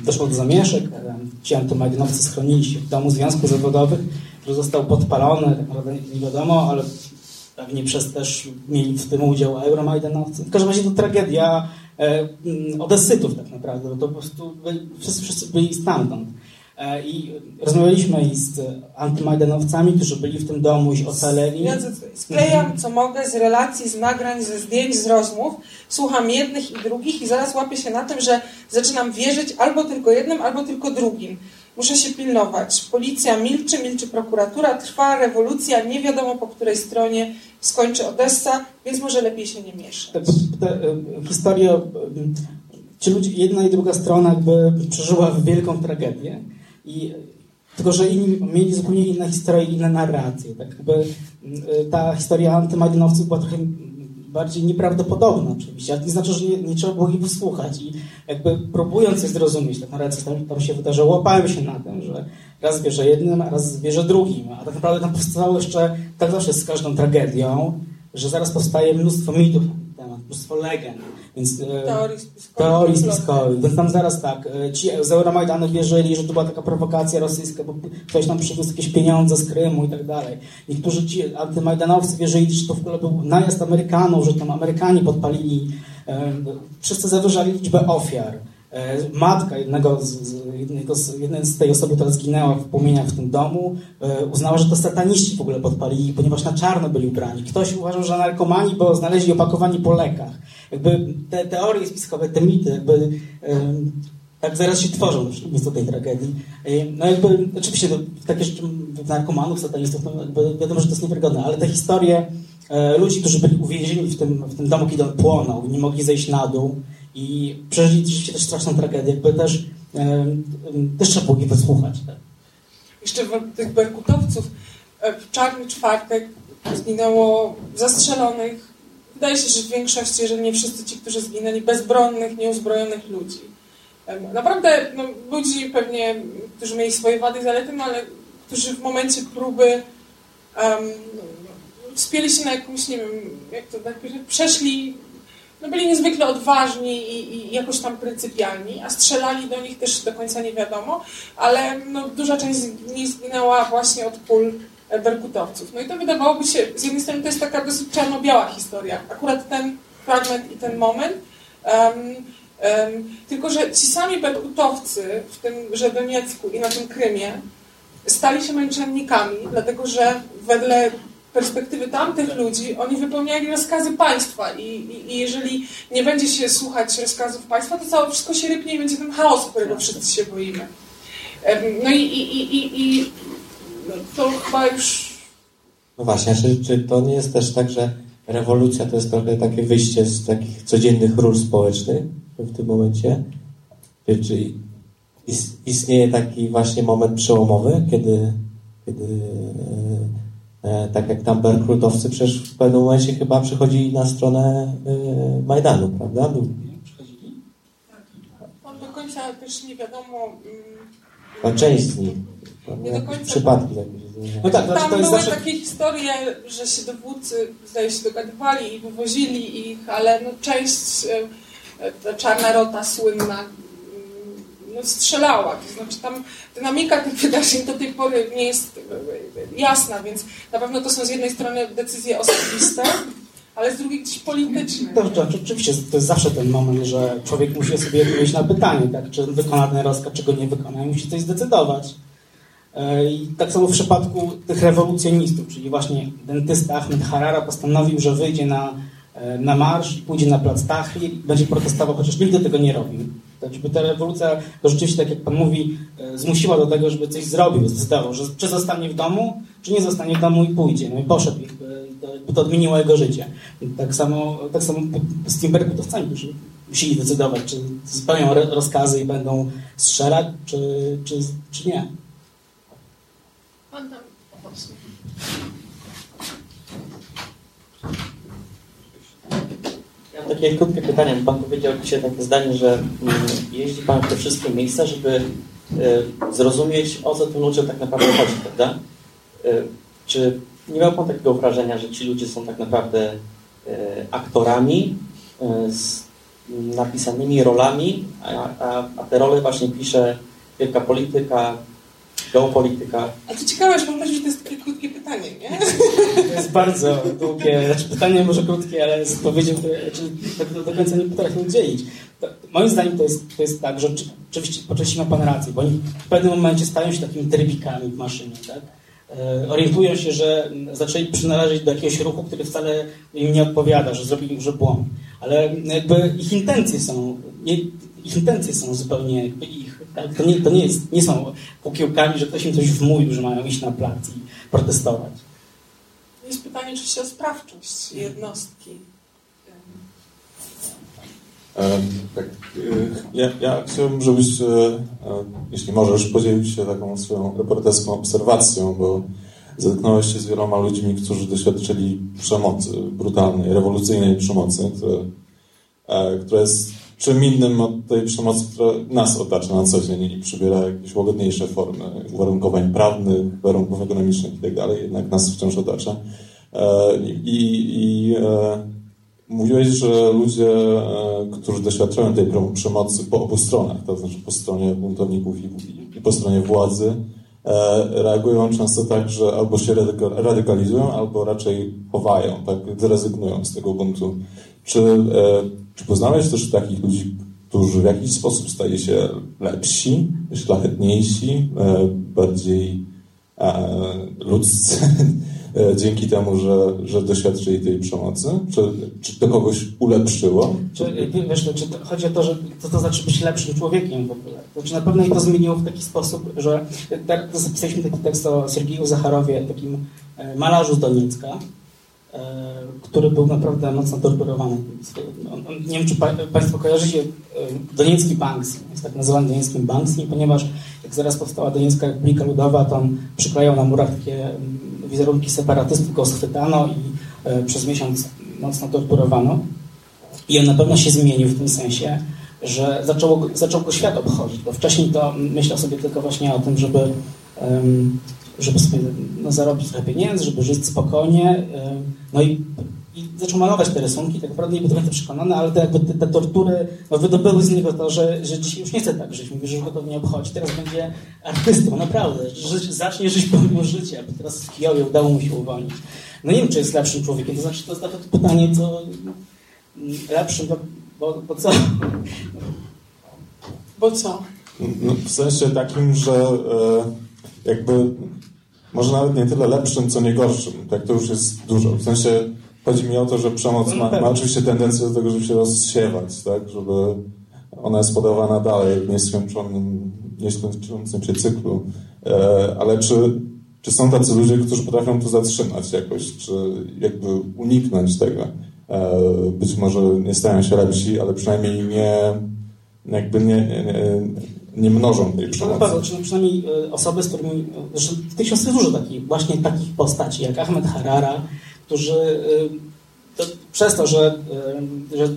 Doszło do zamieszek. Ci antymajdanowcy schronili się w domu Związku Zawodowych, który został podpalony, tak naprawdę nie wiadomo, ale pewnie przez też mieli w tym udział euromajdanowcy. W każdym razie to tragedia e, mm, Odesytów tak naprawdę, bo to po prostu byli, wszyscy, wszyscy byli stamtąd. E, I rozmawialiśmy i z antymajdanowcami, którzy byli w tym domu i ocaleli. Ja sklejam co mogę z relacji, z nagrań, ze zdjęć, z rozmów, słucham jednych i drugich i zaraz łapię się na tym, że zaczynam wierzyć albo tylko jednym, albo tylko drugim. Muszę się pilnować. Policja milczy, milczy prokuratura, trwa rewolucja, nie wiadomo po której stronie skończy Odessa, więc może lepiej się nie mieszać. te, te e, historie, e, ci ludzie, jedna i druga strona jakby przeżyła wielką tragedię i tylko, że inni mieli zupełnie inne historie inne narracje. Tak jakby e, ta historia antymajdanowców była trochę bardziej nieprawdopodobna oczywiście, ale to nie znaczy, że nie, nie trzeba było ich wysłuchać i jakby próbując je zrozumieć, tak naprawdę tam, tam się wydarzyło, łapałem się na tym, że raz wierzę jednym, a raz wierzę drugim, a tak naprawdę tam powstało jeszcze, tak zawsze z każdą tragedią, że zaraz powstaje mnóstwo mitów temat, mnóstwo legend, więc e, Teorii spiskowych. teorii spiskowych, więc tam zaraz tak, e, ci z Euromajdanu wierzyli, że to była taka prowokacja rosyjska, bo ktoś tam przywiózł jakieś pieniądze z Krymu i tak dalej. Niektórzy ci antymajdanowcy wierzyli, że to w ogóle był najazd Amerykanów, że tam Amerykanie podpalili, e, wszyscy zawyżali liczbę ofiar. E, Matka jednego z, jednego z, jednej z tej osoby, która zginęła w płomieniach w tym domu, e, uznała, że to sataniści w ogóle podpalili, ponieważ na czarno byli ubrani. Ktoś uważał, że narkomani, bo znaleźli opakowani po lekach. Jakby te teorie spiskowe, te mity, jakby tak zaraz się tworzą w miejscu tej tragedii. Em, No jakby, oczywiście to, takie rzeczy narkomanów, satanistów, no jakby wiadomo, że to jest niewiarygodne, ale te historie e, ludzi, którzy byli uwięzieni w tym, w tym domu, kiedy on płonął, nie mogli zejść na dół i przeżyli rzeczywiście też straszną tragedię, jakby też, też trzeba było ich wysłuchać. Tak? Jeszcze tych berkutowców e, w czarny czwartek zginęło zastrzelonych, wydaje się, że w większości, jeżeli nie wszyscy ci, którzy zginęli, bezbronnych, nieuzbrojonych ludzi. Naprawdę no, ludzi pewnie, którzy mieli swoje wady i zalety, no, ale którzy w momencie próby um, wspięli się na jakąś, nie wiem, jak to tak przeszli, no byli niezwykle odważni i, i jakoś tam pryncypialni, a strzelali do nich też do końca nie wiadomo, ale no, duża część z nich zginęła właśnie od pól berkutowców. No i to wydawałoby się, z jednej strony to jest taka dosyć czarno-biała historia, akurat ten fragment i ten moment, Em, em, tylko, że ci sami berkutowcy w tym Żedoniecku i na tym Krymie stali się męczennikami, dlatego że wedle perspektywy tamtych ludzi oni wypełniali rozkazy państwa i, i, i jeżeli nie będzie się słuchać rozkazów państwa, to całe wszystko się rypnie i będzie ten chaos, którego wszyscy się boimy. No i, i, i, i, i no to chyba już No właśnie, czy, czy to nie jest też tak, że rewolucja to jest trochę takie wyjście z takich codziennych ról społecznych w tym momencie? Czy, czy is- istnieje taki właśnie moment przełomowy, kiedy, kiedy e, tak jak tam berkrutowcy przecież w pewnym momencie chyba przychodzili na stronę e, Majdanu, prawda? Był, Przychodzili? on do końca też nie wiadomo... mm, z nich. Nie do końca. Przypadki jakieś. No tak, znaczy Tam to jest były zawsze... takie historie, że się dowódcy, zdaje się, dogadywali i wywozili ich, ale no, część, e, ta czarna rota słynna, mm, strzelała. To znaczy tam dynamika tych wydarzeń do tej pory nie jest e, jasna, więc na pewno to są z jednej strony decyzje osobiste, ale z drugiej gdzieś polityczne. To, to, to, oczywiście to jest zawsze ten moment, że człowiek musi sobie odpowiedzieć na pytanie, tak, czy wykona ten rozkaz, czy go nie wykona i musi coś zdecydować. E, I tak samo w przypadku tych rewolucjonistów, czyli właśnie dentysta Ahmed Harara postanowił, że wyjdzie na, e, na marsz i pójdzie na plac Tahrir i będzie protestował, chociaż nigdy tego nie robił. Tak, żeby ta rewolucja to rzeczywiście, tak jak Pan mówi, e, zmusiła do tego, żeby coś zrobił, zdecydował, że czy zostanie w domu, czy nie zostanie w domu i pójdzie. No i poszedł, jakby, to, jakby to odmieniło jego życie. Tak samo, tak samo z Timberkutowcami, którzy musieli decydować, czy spełnią rozkazy i będą strzelać, czy, czy, czy nie. Pan tam poseł. Ja mam takie krótkie pytanie. Pan powiedział dzisiaj takie zdanie, że mm, jeździ Pan te wszystkie miejsca, żeby e, zrozumieć, o co tym ludziom tak naprawdę chodzi, prawda? E, Czy nie miał Pan takiego wrażenia, że ci ludzie są tak naprawdę e, aktorami z napisanymi rolami, a, a, a te role właśnie pisze wielka polityka, geopolityka? A co ciekawe, że Pan powiedział, że to jest takie krótkie pytanie, nie? To jest bardzo długie, znaczy pytanie może krótkie, ale z odpowiedzią które- znaczy, tak do, do końca nie potrafię udzielić. To, moim zdaniem to jest, to jest tak, że oczy- oczywiście po części ma Pan rację, bo oni w pewnym momencie stają się takimi trybikami w maszynie, tak? E, Orientują się, że zaczęli przynależeć do jakiegoś ruchu, który wcale im nie odpowiada, że zrobili już błąd. Ale jakby ich intencje są, nie, ich intencje są zupełnie. Tak? To, nie, to nie, jest, nie są kukiełkami, że ktoś im coś wmówił, że mają iść na plac i protestować. Jest pytanie oczywiście o sprawczość jednostki. E, Tak, e, ja, ja chciałbym, żebyś, e, e, jeśli możesz, podzielił się taką swoją reporterską obserwacją, bo zetknąłeś się z wieloma ludźmi, którzy doświadczyli przemocy, brutalnej, rewolucyjnej przemocy, które, e, która jest czym innym od tej przemocy, która nas otacza na co dzień i przybiera jakieś łagodniejsze formy uwarunkowań prawnych, warunków ekonomicznych itd., jednak nas wciąż otacza. E, I, i e, Mówiłeś, że ludzie, e, którzy doświadczają tej przemocy po obu stronach, to znaczy po stronie buntowników i, i po stronie władzy, reagują często tak, że albo się radyka- radykalizują, albo raczej chowają, tak, zrezygnują z tego buntu. Czy, e, czy poznałeś też takich ludzi, którzy w jakiś sposób stali się lepsi, szlachetniejsi, e, bardziej e, ludzcy, dzięki temu, że, że doświadczyli tej przemocy? Czy, czy to kogoś ulepszyło? Czy, wiesz, czy to, chodzi o to, że co to znaczy być lepszym człowiekiem w ogóle? Znaczy na pewno ich to zmieniło w taki sposób, że tak, zapisaliśmy taki tekst o Sergieju Zacharowie, takim malarzu z Doniecka, który był naprawdę mocno on, nie wiem, czy pa, Państwo kojarzycie e, Doniecki Banksy, jest tak nazywany Donieckim Banksy, ponieważ jak zaraz powstała Doniecka Republika Ludowa, to on przyklejał na murach takie mm, wizerunki separatystów, go schwytano i e, przez miesiąc mocno torturowano. I on na pewno się zmienił w tym sensie, że zaczął, zaczął go świat obchodzić, bo wcześniej to myślał sobie tylko właśnie o tym, żeby, em, żeby sobie no, zarobić trochę pieniędzy, żeby żyć spokojnie. em, No i, i zaczął malować te rysunki, tak naprawdę nie był do końca przekonany, ale te, jakby te, te tortury no, wydobyły z niego to, że, że dzisiaj już nie chce tak żyć. Mówi, że już go to nie obchodzi. Teraz będzie artystą, naprawdę. Że zacznie żyć pełnym życia, bo teraz w Kijowie udało mu się uwolnić. No nie wiem, czy jest lepszym człowiekiem. To znaczy, to jest nawet pytanie, co lepszym, bo, bo, bo co? Bo co? No, w sensie takim, że e, jakby może nawet nie tyle lepszym, co nie gorszym. Tak to już jest dużo. W sensie chodzi mi o to, że przemoc ma, ma oczywiście tendencję do tego, żeby się rozsiewać, tak? Żeby ona jest podawana dalej w nieskończonym, się cyklu. E, ale czy, czy są tacy ludzie, którzy potrafią to zatrzymać jakoś, czy jakby uniknąć tego? E, być może nie stają się lepsi, ale przynajmniej nie jakby nie, nie, nie mnożą tej No przemocy. pewno, czy przynajmniej e, osoby, z którymi. Zresztą książce jest dużo takich, właśnie takich postaci, jak Ahmed Harara, którzy e, to, przez to, że, e, że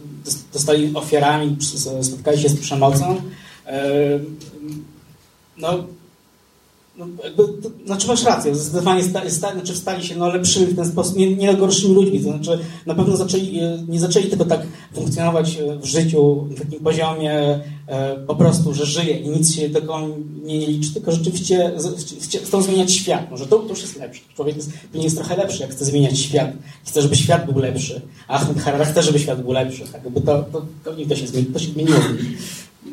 zostali ofiarami, spotkali się z przemocą, no, no jakby, to, znaczy masz rację, zdecydowanie sta, sta, znaczy stali się no, lepszymi w ten sposób, nie, nie gorszymi ludźmi, to znaczy na pewno zaczęli, e, nie zaczęli tylko tak funkcjonować e, w życiu na takim poziomie e, po prostu, że żyje i nic się tego nie liczy, tylko rzeczywiście chcą zmieniać świat. Może to, to już jest lepsze. Człowiek jest, pewnie jest trochę lepszy, jak chce zmieniać świat. Chce, żeby świat był lepszy. A Ahmed Harara chce, żeby świat był lepszy. Tak jakby to, to, to, to, się, zmieni, to się zmieniło.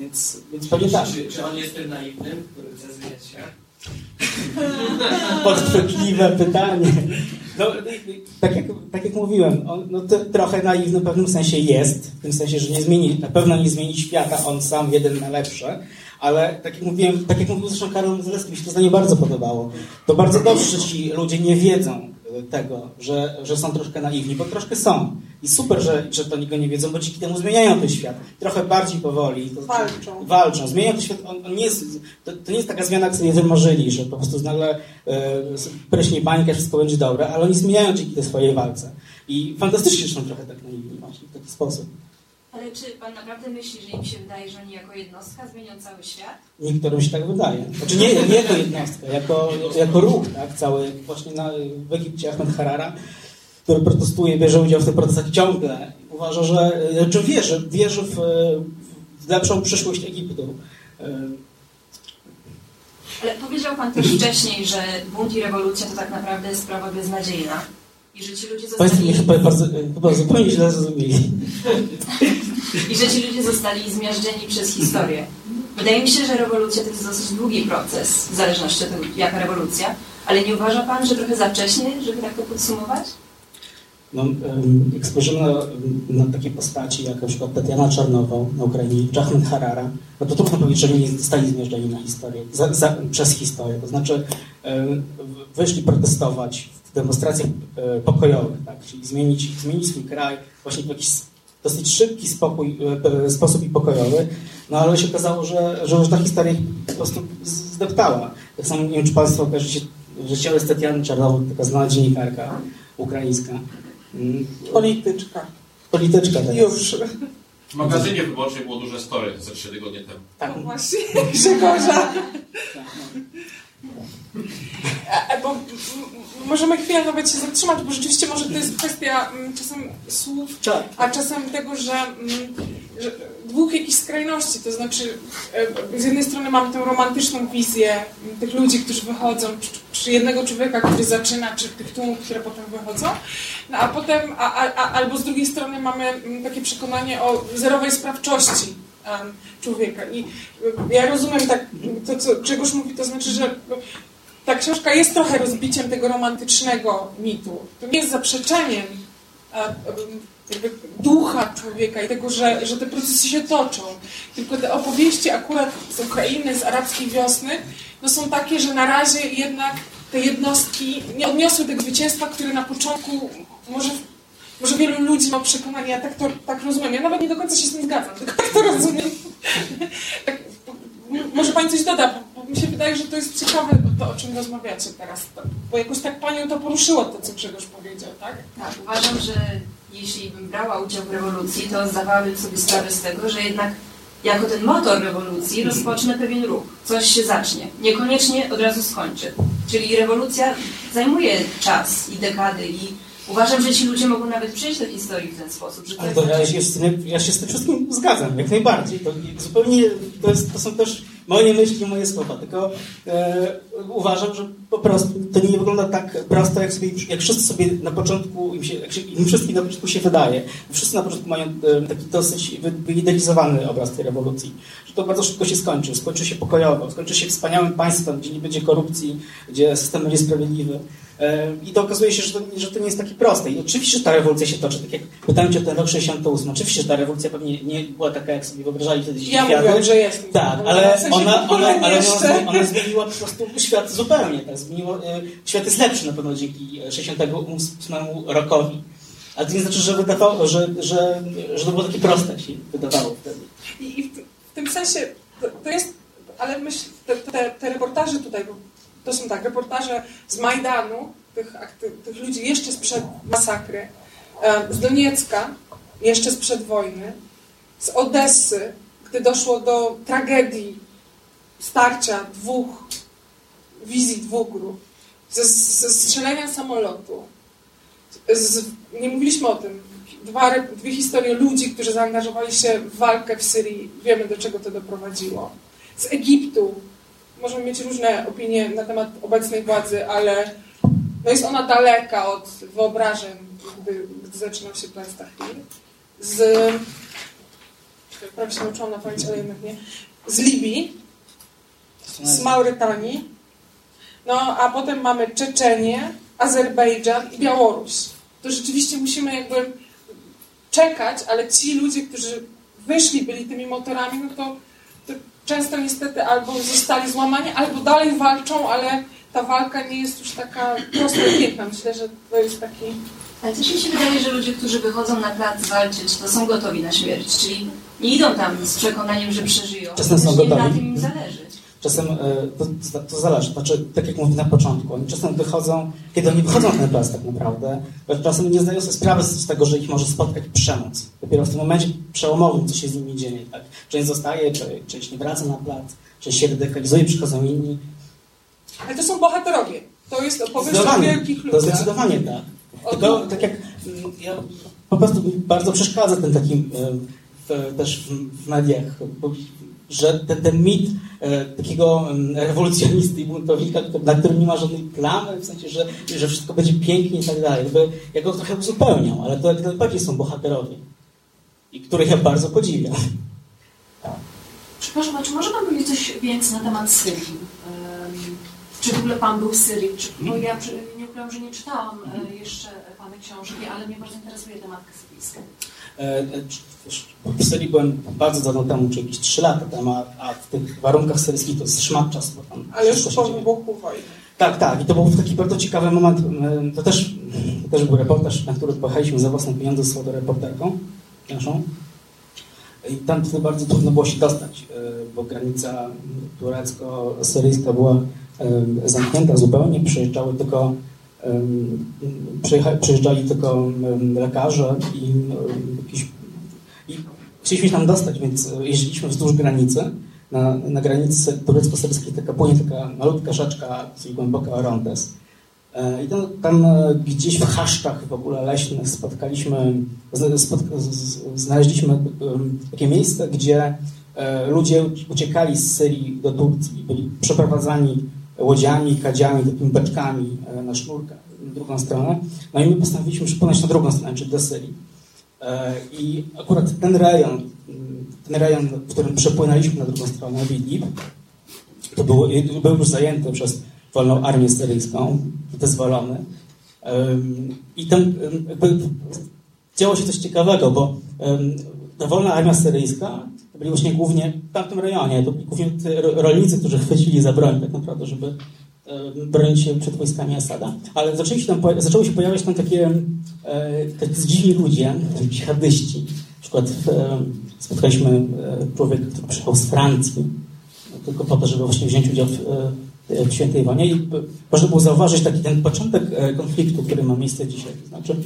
Więc, więc pewnie tak. Czy, czy on jest tym naiwnym, który chce zmieniać świat? Podchwytliwe pytanie. No, tak, jak, tak jak mówiłem, on no, trochę naiwny w pewnym sensie jest, w tym sensie, że nie zmieni, na pewno nie zmieni świata on sam jeden na lepsze, ale tak jak mówiłem, tak jak mówił zresztą Karol Zaleski, mi się to zdanie bardzo podobało. To bardzo dobrze, że ci ludzie nie wiedzą tego, że, że są troszkę naiwni, bo troszkę są. I super, że, że to niego nie wiedzą, bo dzięki temu zmieniają ten świat. Trochę bardziej powoli. To znaczy, Walczą. Walczą. Zmieniają ten świat. On, on nie jest, to, to nie jest taka zmiana, jak sobie wymarzyli, że po prostu nagle e, pryśnie bańka, wszystko będzie dobre, ale oni zmieniają dzięki tej swojej walce. I fantastycznie są trochę tak naiwni właśnie w taki sposób. Ale czy pan naprawdę myśli, że im się wydaje, że oni jako jednostka zmienią cały świat? Niektórym się tak wydaje. Znaczy nie, nie jako jednostka, jako, jako ruch, tak, cały, właśnie na, w Egipcie Ahmed Harara, który protestuje, bierze udział w tych protestach ciągle. Uważa, że, znaczy wierzy, wierzy w, w lepszą przyszłość Egiptu. E, Ale powiedział pan też wcześniej, że bunt i rewolucja to tak naprawdę jest sprawa beznadziejna. I że ci ludzie Państwo mnie zostali, chyba, bardzo, chyba zupełnie źle zrozumieli. i że ci ludzie zostali zmiażdżeni przez historię. Wydaje mi się, że rewolucja to jest dosyć długi proces, w zależności od tego, jaka rewolucja. Ale nie uważa pan, że trochę za wcześnie, żeby tak to podsumować? No, spojrzymy na, na takie postaci, jak na przykład Tatiana Czarnowa na Ukrainie, Ahmed Harara, no to trudno powiedzieć, że nie zostali zmierzczeni na historię, za, za, przez historię. To znaczy wyszli protestować w demonstracjach e, pokojowych, tak? czyli zmienić, zmienić swój kraj właśnie w jakiś dosyć szybki spokój, e, sposób i pokojowy, no ale się okazało, że, że już ta historia po prostu zdeptała. Tak samo nie wiem, czy Państwo kojarzycie, że ciało jest Tatiany Czarnowej, taka znana dziennikarka ukraińska. Polityczka. Polityczka tak. Już. W magazynie wyborczej było duże story ze trzy tygodnie temu. Tak. No właśnie, Grzegorza. E, Bo możemy chwilę nawet się zatrzymać, bo rzeczywiście może to jest kwestia czasem słów, Tak. a czasem tego, że, że dwóch jakichś skrajności, to znaczy e, z jednej strony mamy tę romantyczną wizję tych ludzi, którzy wychodzą, czy, czy jednego człowieka, który zaczyna, czy tych tłumów, które potem wychodzą, no a potem, a, a, albo z drugiej strony mamy m, takie przekonanie o zerowej sprawczości człowieka. I y, ja rozumiem tak, to co Grzegorz mówi, to znaczy, że ta książka jest trochę rozbiciem tego romantycznego mitu. To nie jest zaprzeczeniem e, em, jakby ducha człowieka i tego, że, że te procesy się toczą. Tylko te opowieści akurat z Ukrainy, z arabskiej wiosny, no są takie, że na razie jednak te jednostki nie odniosły tego zwycięstwa, które na początku może może wielu ludzi ma przekonanie, ja tak to tak rozumiem. Ja nawet nie do końca się z tym zgadzam, tylko tak to rozumiem. Tak, może Pani coś doda, bo, mi się wydaje, że to jest ciekawe to, o czym rozmawiacie teraz. Bo jakoś tak Panią to poruszyło, to co Grzegorz powiedział, tak? Tak, uważam, że jeśli bym brała udział w rewolucji, to zdawałabym sobie sprawę z tego, że jednak jako ten motor rewolucji rozpocznę pewien ruch. Coś się zacznie. Niekoniecznie od razu skończy. Czyli rewolucja zajmuje czas i dekady i uważam, że ci ludzie mogą nawet przejść do historii w ten sposób. Że to Ale to ja, się z tym, ja się z tym wszystkim zgadzam, jak najbardziej. To nie- zupełnie to, jest, to są też moje myśli, moje słowa, tylko e, uważam, że po prostu to nie wygląda tak prosto, jak, sobie, jak wszyscy sobie na początku, im, się, im wszystkim na początku się wydaje. Wszyscy na początku mają e, taki dosyć wy- wyidealizowany obraz tej rewolucji, że to bardzo szybko się skończy. Skończy się pokojowo, skończy się wspaniałym państwem, gdzie nie będzie korupcji, gdzie system będzie sprawiedliwy. E, I to okazuje się, że to, że to nie jest takie proste. I oczywiście, że ta rewolucja się toczy. Tak jak pytałem cię o ten rok 68. Oczywiście, że ta rewolucja pewnie nie była taka, jak sobie wyobrażali wtedy Ja światy. mówiłam, że jest. Tak, No, ale w sensie ona, ona, ale ona, ona zmieniła po prostu świat zupełnie. Tak? Zmieniła, e, świat jest lepszy na pewno dzięki 68 rokowi. Ale to nie znaczy, że, wydawało, że, że, że to było takie proste, się wydawało wtedy. I, i w, w tym sensie to, to jest, ale myślę, te, te, te reportaże tutaj, to są tak, reportaże z Majdanu, tych, tych ludzi jeszcze sprzed masakry, z Doniecka, jeszcze sprzed wojny, z Odessy, gdy doszło do tragedii starcia dwóch, wizji dwóch grup, ze, ze strzelenia samolotu, z, nie mówiliśmy o tym, dwa, dwie historie ludzi, którzy zaangażowali się w walkę w Syrii, wiemy do czego to doprowadziło. Z Egiptu, możemy mieć różne opinie na temat obecnej władzy, ale no jest ona daleka od wyobrażeń, gdy, gdy się plan Tahrir. Z, prawie się nauczyłam na pamięć, ale jednak nie. Z Libii, z Maurytanii, No, a potem mamy Czeczenię, Azerbejdżan i Białoruś. To rzeczywiście musimy jakby czekać, ale ci ludzie, którzy wyszli, byli tymi motorami, no to, to często niestety albo zostali złamani, albo dalej walczą, ale ta walka nie jest już taka prosta i piękna. Myślę, że to jest taki... Ale też mi się wydaje, że ludzie, którzy wychodzą na plac walczyć, to są gotowi na śmierć, czyli nie idą tam z przekonaniem, że przeżyją. Czasem są Też im Na gotowi. tym im zależy. Czasem e, to, to, to zależy, znaczy, tak jak mówię na początku, oni czasem wychodzą, kiedy oni wychodzą na ten plac tak naprawdę, to czasem nie zdają sobie sprawy z tego, że ich może spotkać przemoc. Dopiero w tym momencie przełomowym, co się z nimi dzieje. Tak? Część zostaje, część nie wraca na plac, część się radykalizuje, przychodzą inni. Ale to są bohaterowie. To jest opowieść o wielkich to ludziach. zdecydowanie tak. Tylko tak jak mm, ja po prostu bardzo przeszkadza ten taki em, w, też w, w mediach, że ten, ten mit e, takiego em, rewolucjonisty i buntownika, który- na którym nie ma żadnej plamy, w sensie, że, że wszystko będzie pięknie i tak dalej. Jakby, ja go trochę uzupełniam, ale to jak najbardziej są bohaterowie. I których ja bardzo podziwiam. Przepraszam, a czy może Pan powiedzieć coś więcej na temat Syrii? Czy w ogóle Pan był w Syrii? Czy, bo ja przy- nie ukrywam, że nie czytałam e, jeszcze Pana książki, ale mnie bardzo interesuje tematyka syryjska. W Syrii byłem bardzo dawno temu, czy jakieś 3 lata temu, a, a w tych warunkach syryjskich to jest szmat czasu, bo tam Ale już po wybuchu wojny. Tak, tak. I to był taki bardzo ciekawy moment. To też, to też był reportaż, na który pojechaliśmy za własne pieniądze z fotoreporterką naszą. I tam bardzo trudno było się dostać, e, bo granica turecko-syryjska była zamknięta zupełnie. Przyjeżdżały tylko przyjeżdżali tylko lekarze i jakiś i chcieliśmy się tam dostać, więc e, jeździliśmy wzdłuż granicy. Na, na granicy turecko-syryjskiej taka płynie taka malutka rzeczka, dosyć głęboka Orontes. E, I tam, tam e, gdzieś w chaszczach w ogóle leśnych spotkaliśmy, znaleźliśmy takie miejsce, gdzie ludzie uciekali z Syrii do Turcji, byli przeprowadzani łodziami, kadziami, takimi beczkami na sznurkach w drugą stronę. No i my postanowiliśmy przepłynąć na drugą stronę, czyli do Syrii. E, I akurat ten rejon, ten rejon, w którym przepłynęliśmy na drugą stronę, Idlib, to był, był już zajęty przez wolną armię syryjską, dezwolony. Em, I tam działo się coś ciekawego, bo ta wolna armia syryjska to byli właśnie głównie w tamtym rejonie, to byli głównie rolnicy, którzy chwycili za broń tak naprawdę, żeby bronić się przed wojskami Asada. Ale zaczęli się tam, zaczęły się pojawiać tam takie, e, tacy dziwni ludzie, dżihadyści. Na przykład e, spotkaliśmy e, człowieka, który przyjechał z Francji, tylko po to, żeby właśnie wziąć udział w, e, w świętej wojnie. I można było zauważyć taki ten początek e, konfliktu, który ma miejsce dzisiaj. To znaczy,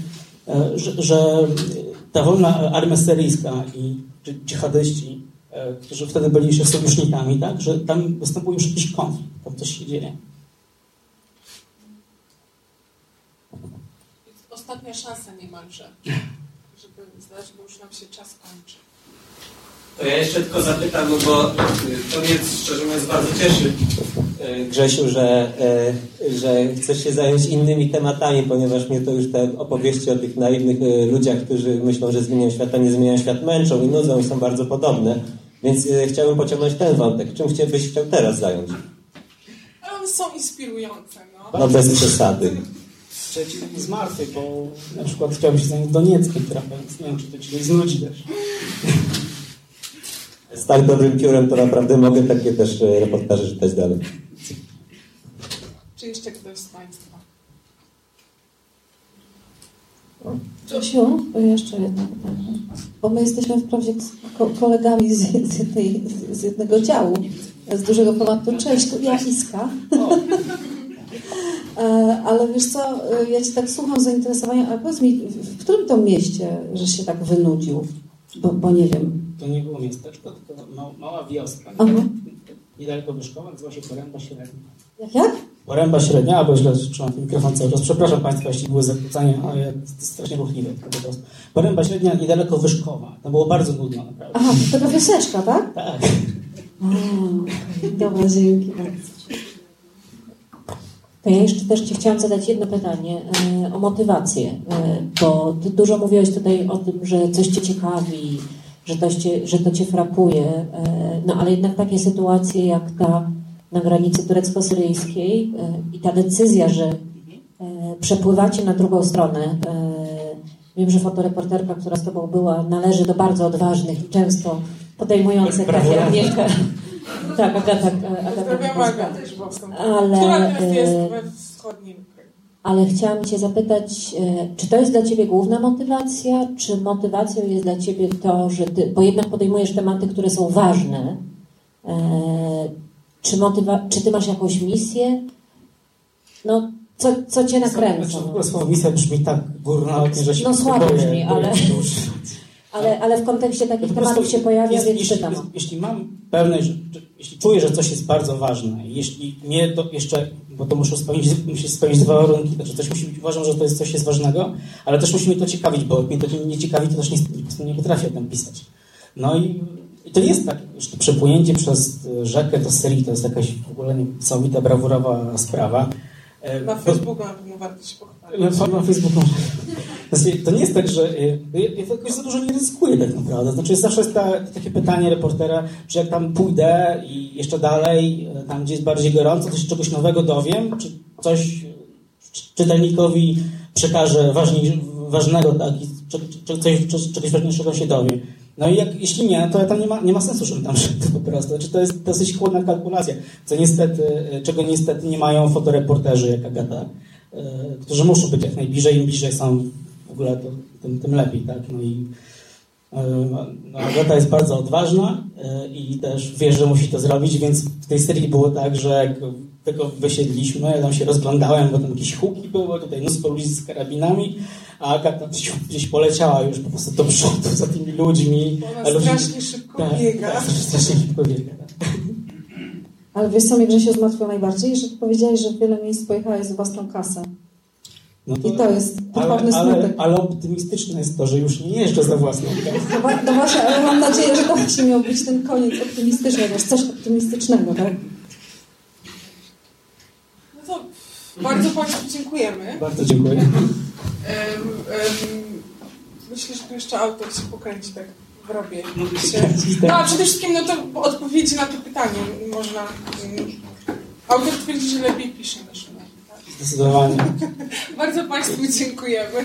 e, że, że ta wolna armia syryjska i dż- dżihadyści, e, którzy wtedy byli jeszcze sojusznikami, tak, że tam występuje już jakiś konflikt, tam coś się dzieje. Ostatnia szansa niemalże, żeby zdać, bo już nam się czas kończy. To ja jeszcze tylko zapytam, no bo y, to mnie szczerze mówiąc bardzo cieszy. E, Grzesiu, że, e, że chcesz się zająć innymi tematami, ponieważ mnie to już te opowieści o tych naiwnych ludziach, którzy myślą, że zmieniają świat, a nie zmieniają świat, męczą i nudzą i są bardzo podobne. Więc chciałbym pociągnąć ten wątek. Czym byś chciał teraz zająć? Ale one są inspirujące, no. No bez przesady. Trzeci z martwy, bo na przykład chciałbym się zająć Donieckiem trochę, więc nie wiem, czy to ci nie znudzi też. Z tak dobrym piórem to naprawdę mogę takie też e, reportaże czytać dalej. Czy jeszcze ktoś z Państwa? Czesiu, to jeszcze jedno pytanie. Bo my jesteśmy wprawdzie ko- kolegami z, z, jednej, z jednego działu, z dużego formatu. Cześć, ja Iska. E, Ale wiesz co, e, ja Cię tak słucham z zainteresowaniem, ale powiedz mi, w którym to mieście, żeś się tak wynudził? Bo, bo nie wiem. To nie było miasteczko, tylko ma, mała wioska. Aha. Niedaleko Wyszkowa, nazywa się Poręba Średnia. Jak, jak? Poręba Średnia, albo źle trzymam ten mikrofon cały czas. Przepraszam Państwa, jeśli były zakłócenia, ale jest strasznie prostu. Poręba Średnia, niedaleko Wyszkowa. To było bardzo nudno, naprawdę. Aha, to taka wioseczka, tak? Tak. A. Dobra, dzięki bardzo. Jeszcze też Ci chciałam zadać jedno pytanie e, o motywację, e, bo Ty dużo mówiłeś tutaj o tym, że coś Cię ciekawi, że to Cię, że to cię frapuje, e, no ale jednak takie sytuacje jak ta na granicy turecko-syryjskiej i ta decyzja, że przepływacie na drugą stronę. Wiem, że fotoreporterka, która z Tobą była, należy do bardzo odważnych i często podejmujących takie Agnieszka. Tak, Agata, Agata Ale, która jest e, we wschodnim. Ale chciałam Cię zapytać, e, czy to jest dla Ciebie główna motywacja, czy motywacją jest dla Ciebie to, że Ty, bo jednak podejmujesz tematy, które są ważne, e, czy, motywa, czy Ty masz jakąś misję? No, co, co Cię nakręca? Znaczy, ogóle słowo misja brzmi tak górnolotnie, że się No słabo boję- brzmi, ale-. Ale, ale w kontekście takich Po tematów się pojawia, jest- więc jeśli, pytam. jest- jeśli mam pewność, że, jeśli czuję, że coś jest bardzo ważne, jeśli nie to jeszcze, bo to muszę spełnić, musi spełnić dwa warunki, znaczy coś musi być, uważam, że to jest coś jest ważnego, ale też musi mnie to ciekawić, bo jak mnie to nie ciekawi, to też nie, nie potrafię o tym pisać. No i, i to nie jest tak, że to przepłynięcie przez y, rzekę do Syrii to jest jakaś w ogóle niesamowita, brawurowa sprawa. E, Na bo- Facebooku na pewno warto się pochwalić. Na Facebooku. Znaczy, To nie jest tak, że y, ja, ja jakoś za dużo nie ryzykuję tak naprawdę. Znaczy zawsze jest ta, takie pytanie reportera, czy jak tam pójdę i jeszcze dalej, y, tam gdzie jest bardziej gorąco, to się czegoś nowego dowiem, czy coś czy- czytelnikowi przekażę ważnego, tak, czy, czy, coś, czy, czegoś ważniejszego się dowie. No i jak, jeśli nie, to tam nie ma, nie ma sensu, żebym tam szedł po prostu. Znaczy, to jest dosyć chłodna kalkulacja, co niestety, y, czego niestety nie mają fotoreporterzy jak Agata, którzy muszą być jak najbliżej, im bliżej są w ogóle, to, tym, tym lepiej, tak? No i y, no, Agata jest bardzo odważna y, i też wie, że musi to zrobić, więc w tej serii było tak, że jak tylko wysiedliśmy, ja tam się rozglądałem, bo tam jakieś huki były, tutaj mnóstwo ludzi z karabinami, a Agata gdzieś, poleciała już po prostu do przodu za tymi ludźmi. Ona ludzi- strasznie szybko tak, biega. Tak, strasznie szybko biega. Ale wiesz co mnie Grzesiu zmartwiło najbardziej? Że powiedziałeś, że wiele miejsc pojechałeś z własną kasę. No I to jest potworny ale, ale, smutek. ale optymistyczne jest to, że już nie jeżdżę za własną kasę. No, no właśnie, ale mam nadzieję, że to właśnie miał być ten koniec optymistyczny, wiesz, coś optymistycznego, tak? No to bardzo Państwu dziękujemy. Bardzo dziękuję. Em, em, myślę, że tu jeszcze autor się pokręci tak Się. No a przede wszystkim no to odpowiedzi na to pytanie można... mm, Autor twierdzi, że lepiej pisze my. Tak? Zdecydowanie. Bardzo Państwu dziękujemy.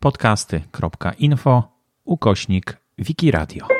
podcasty.info ukośnik Wikiradio.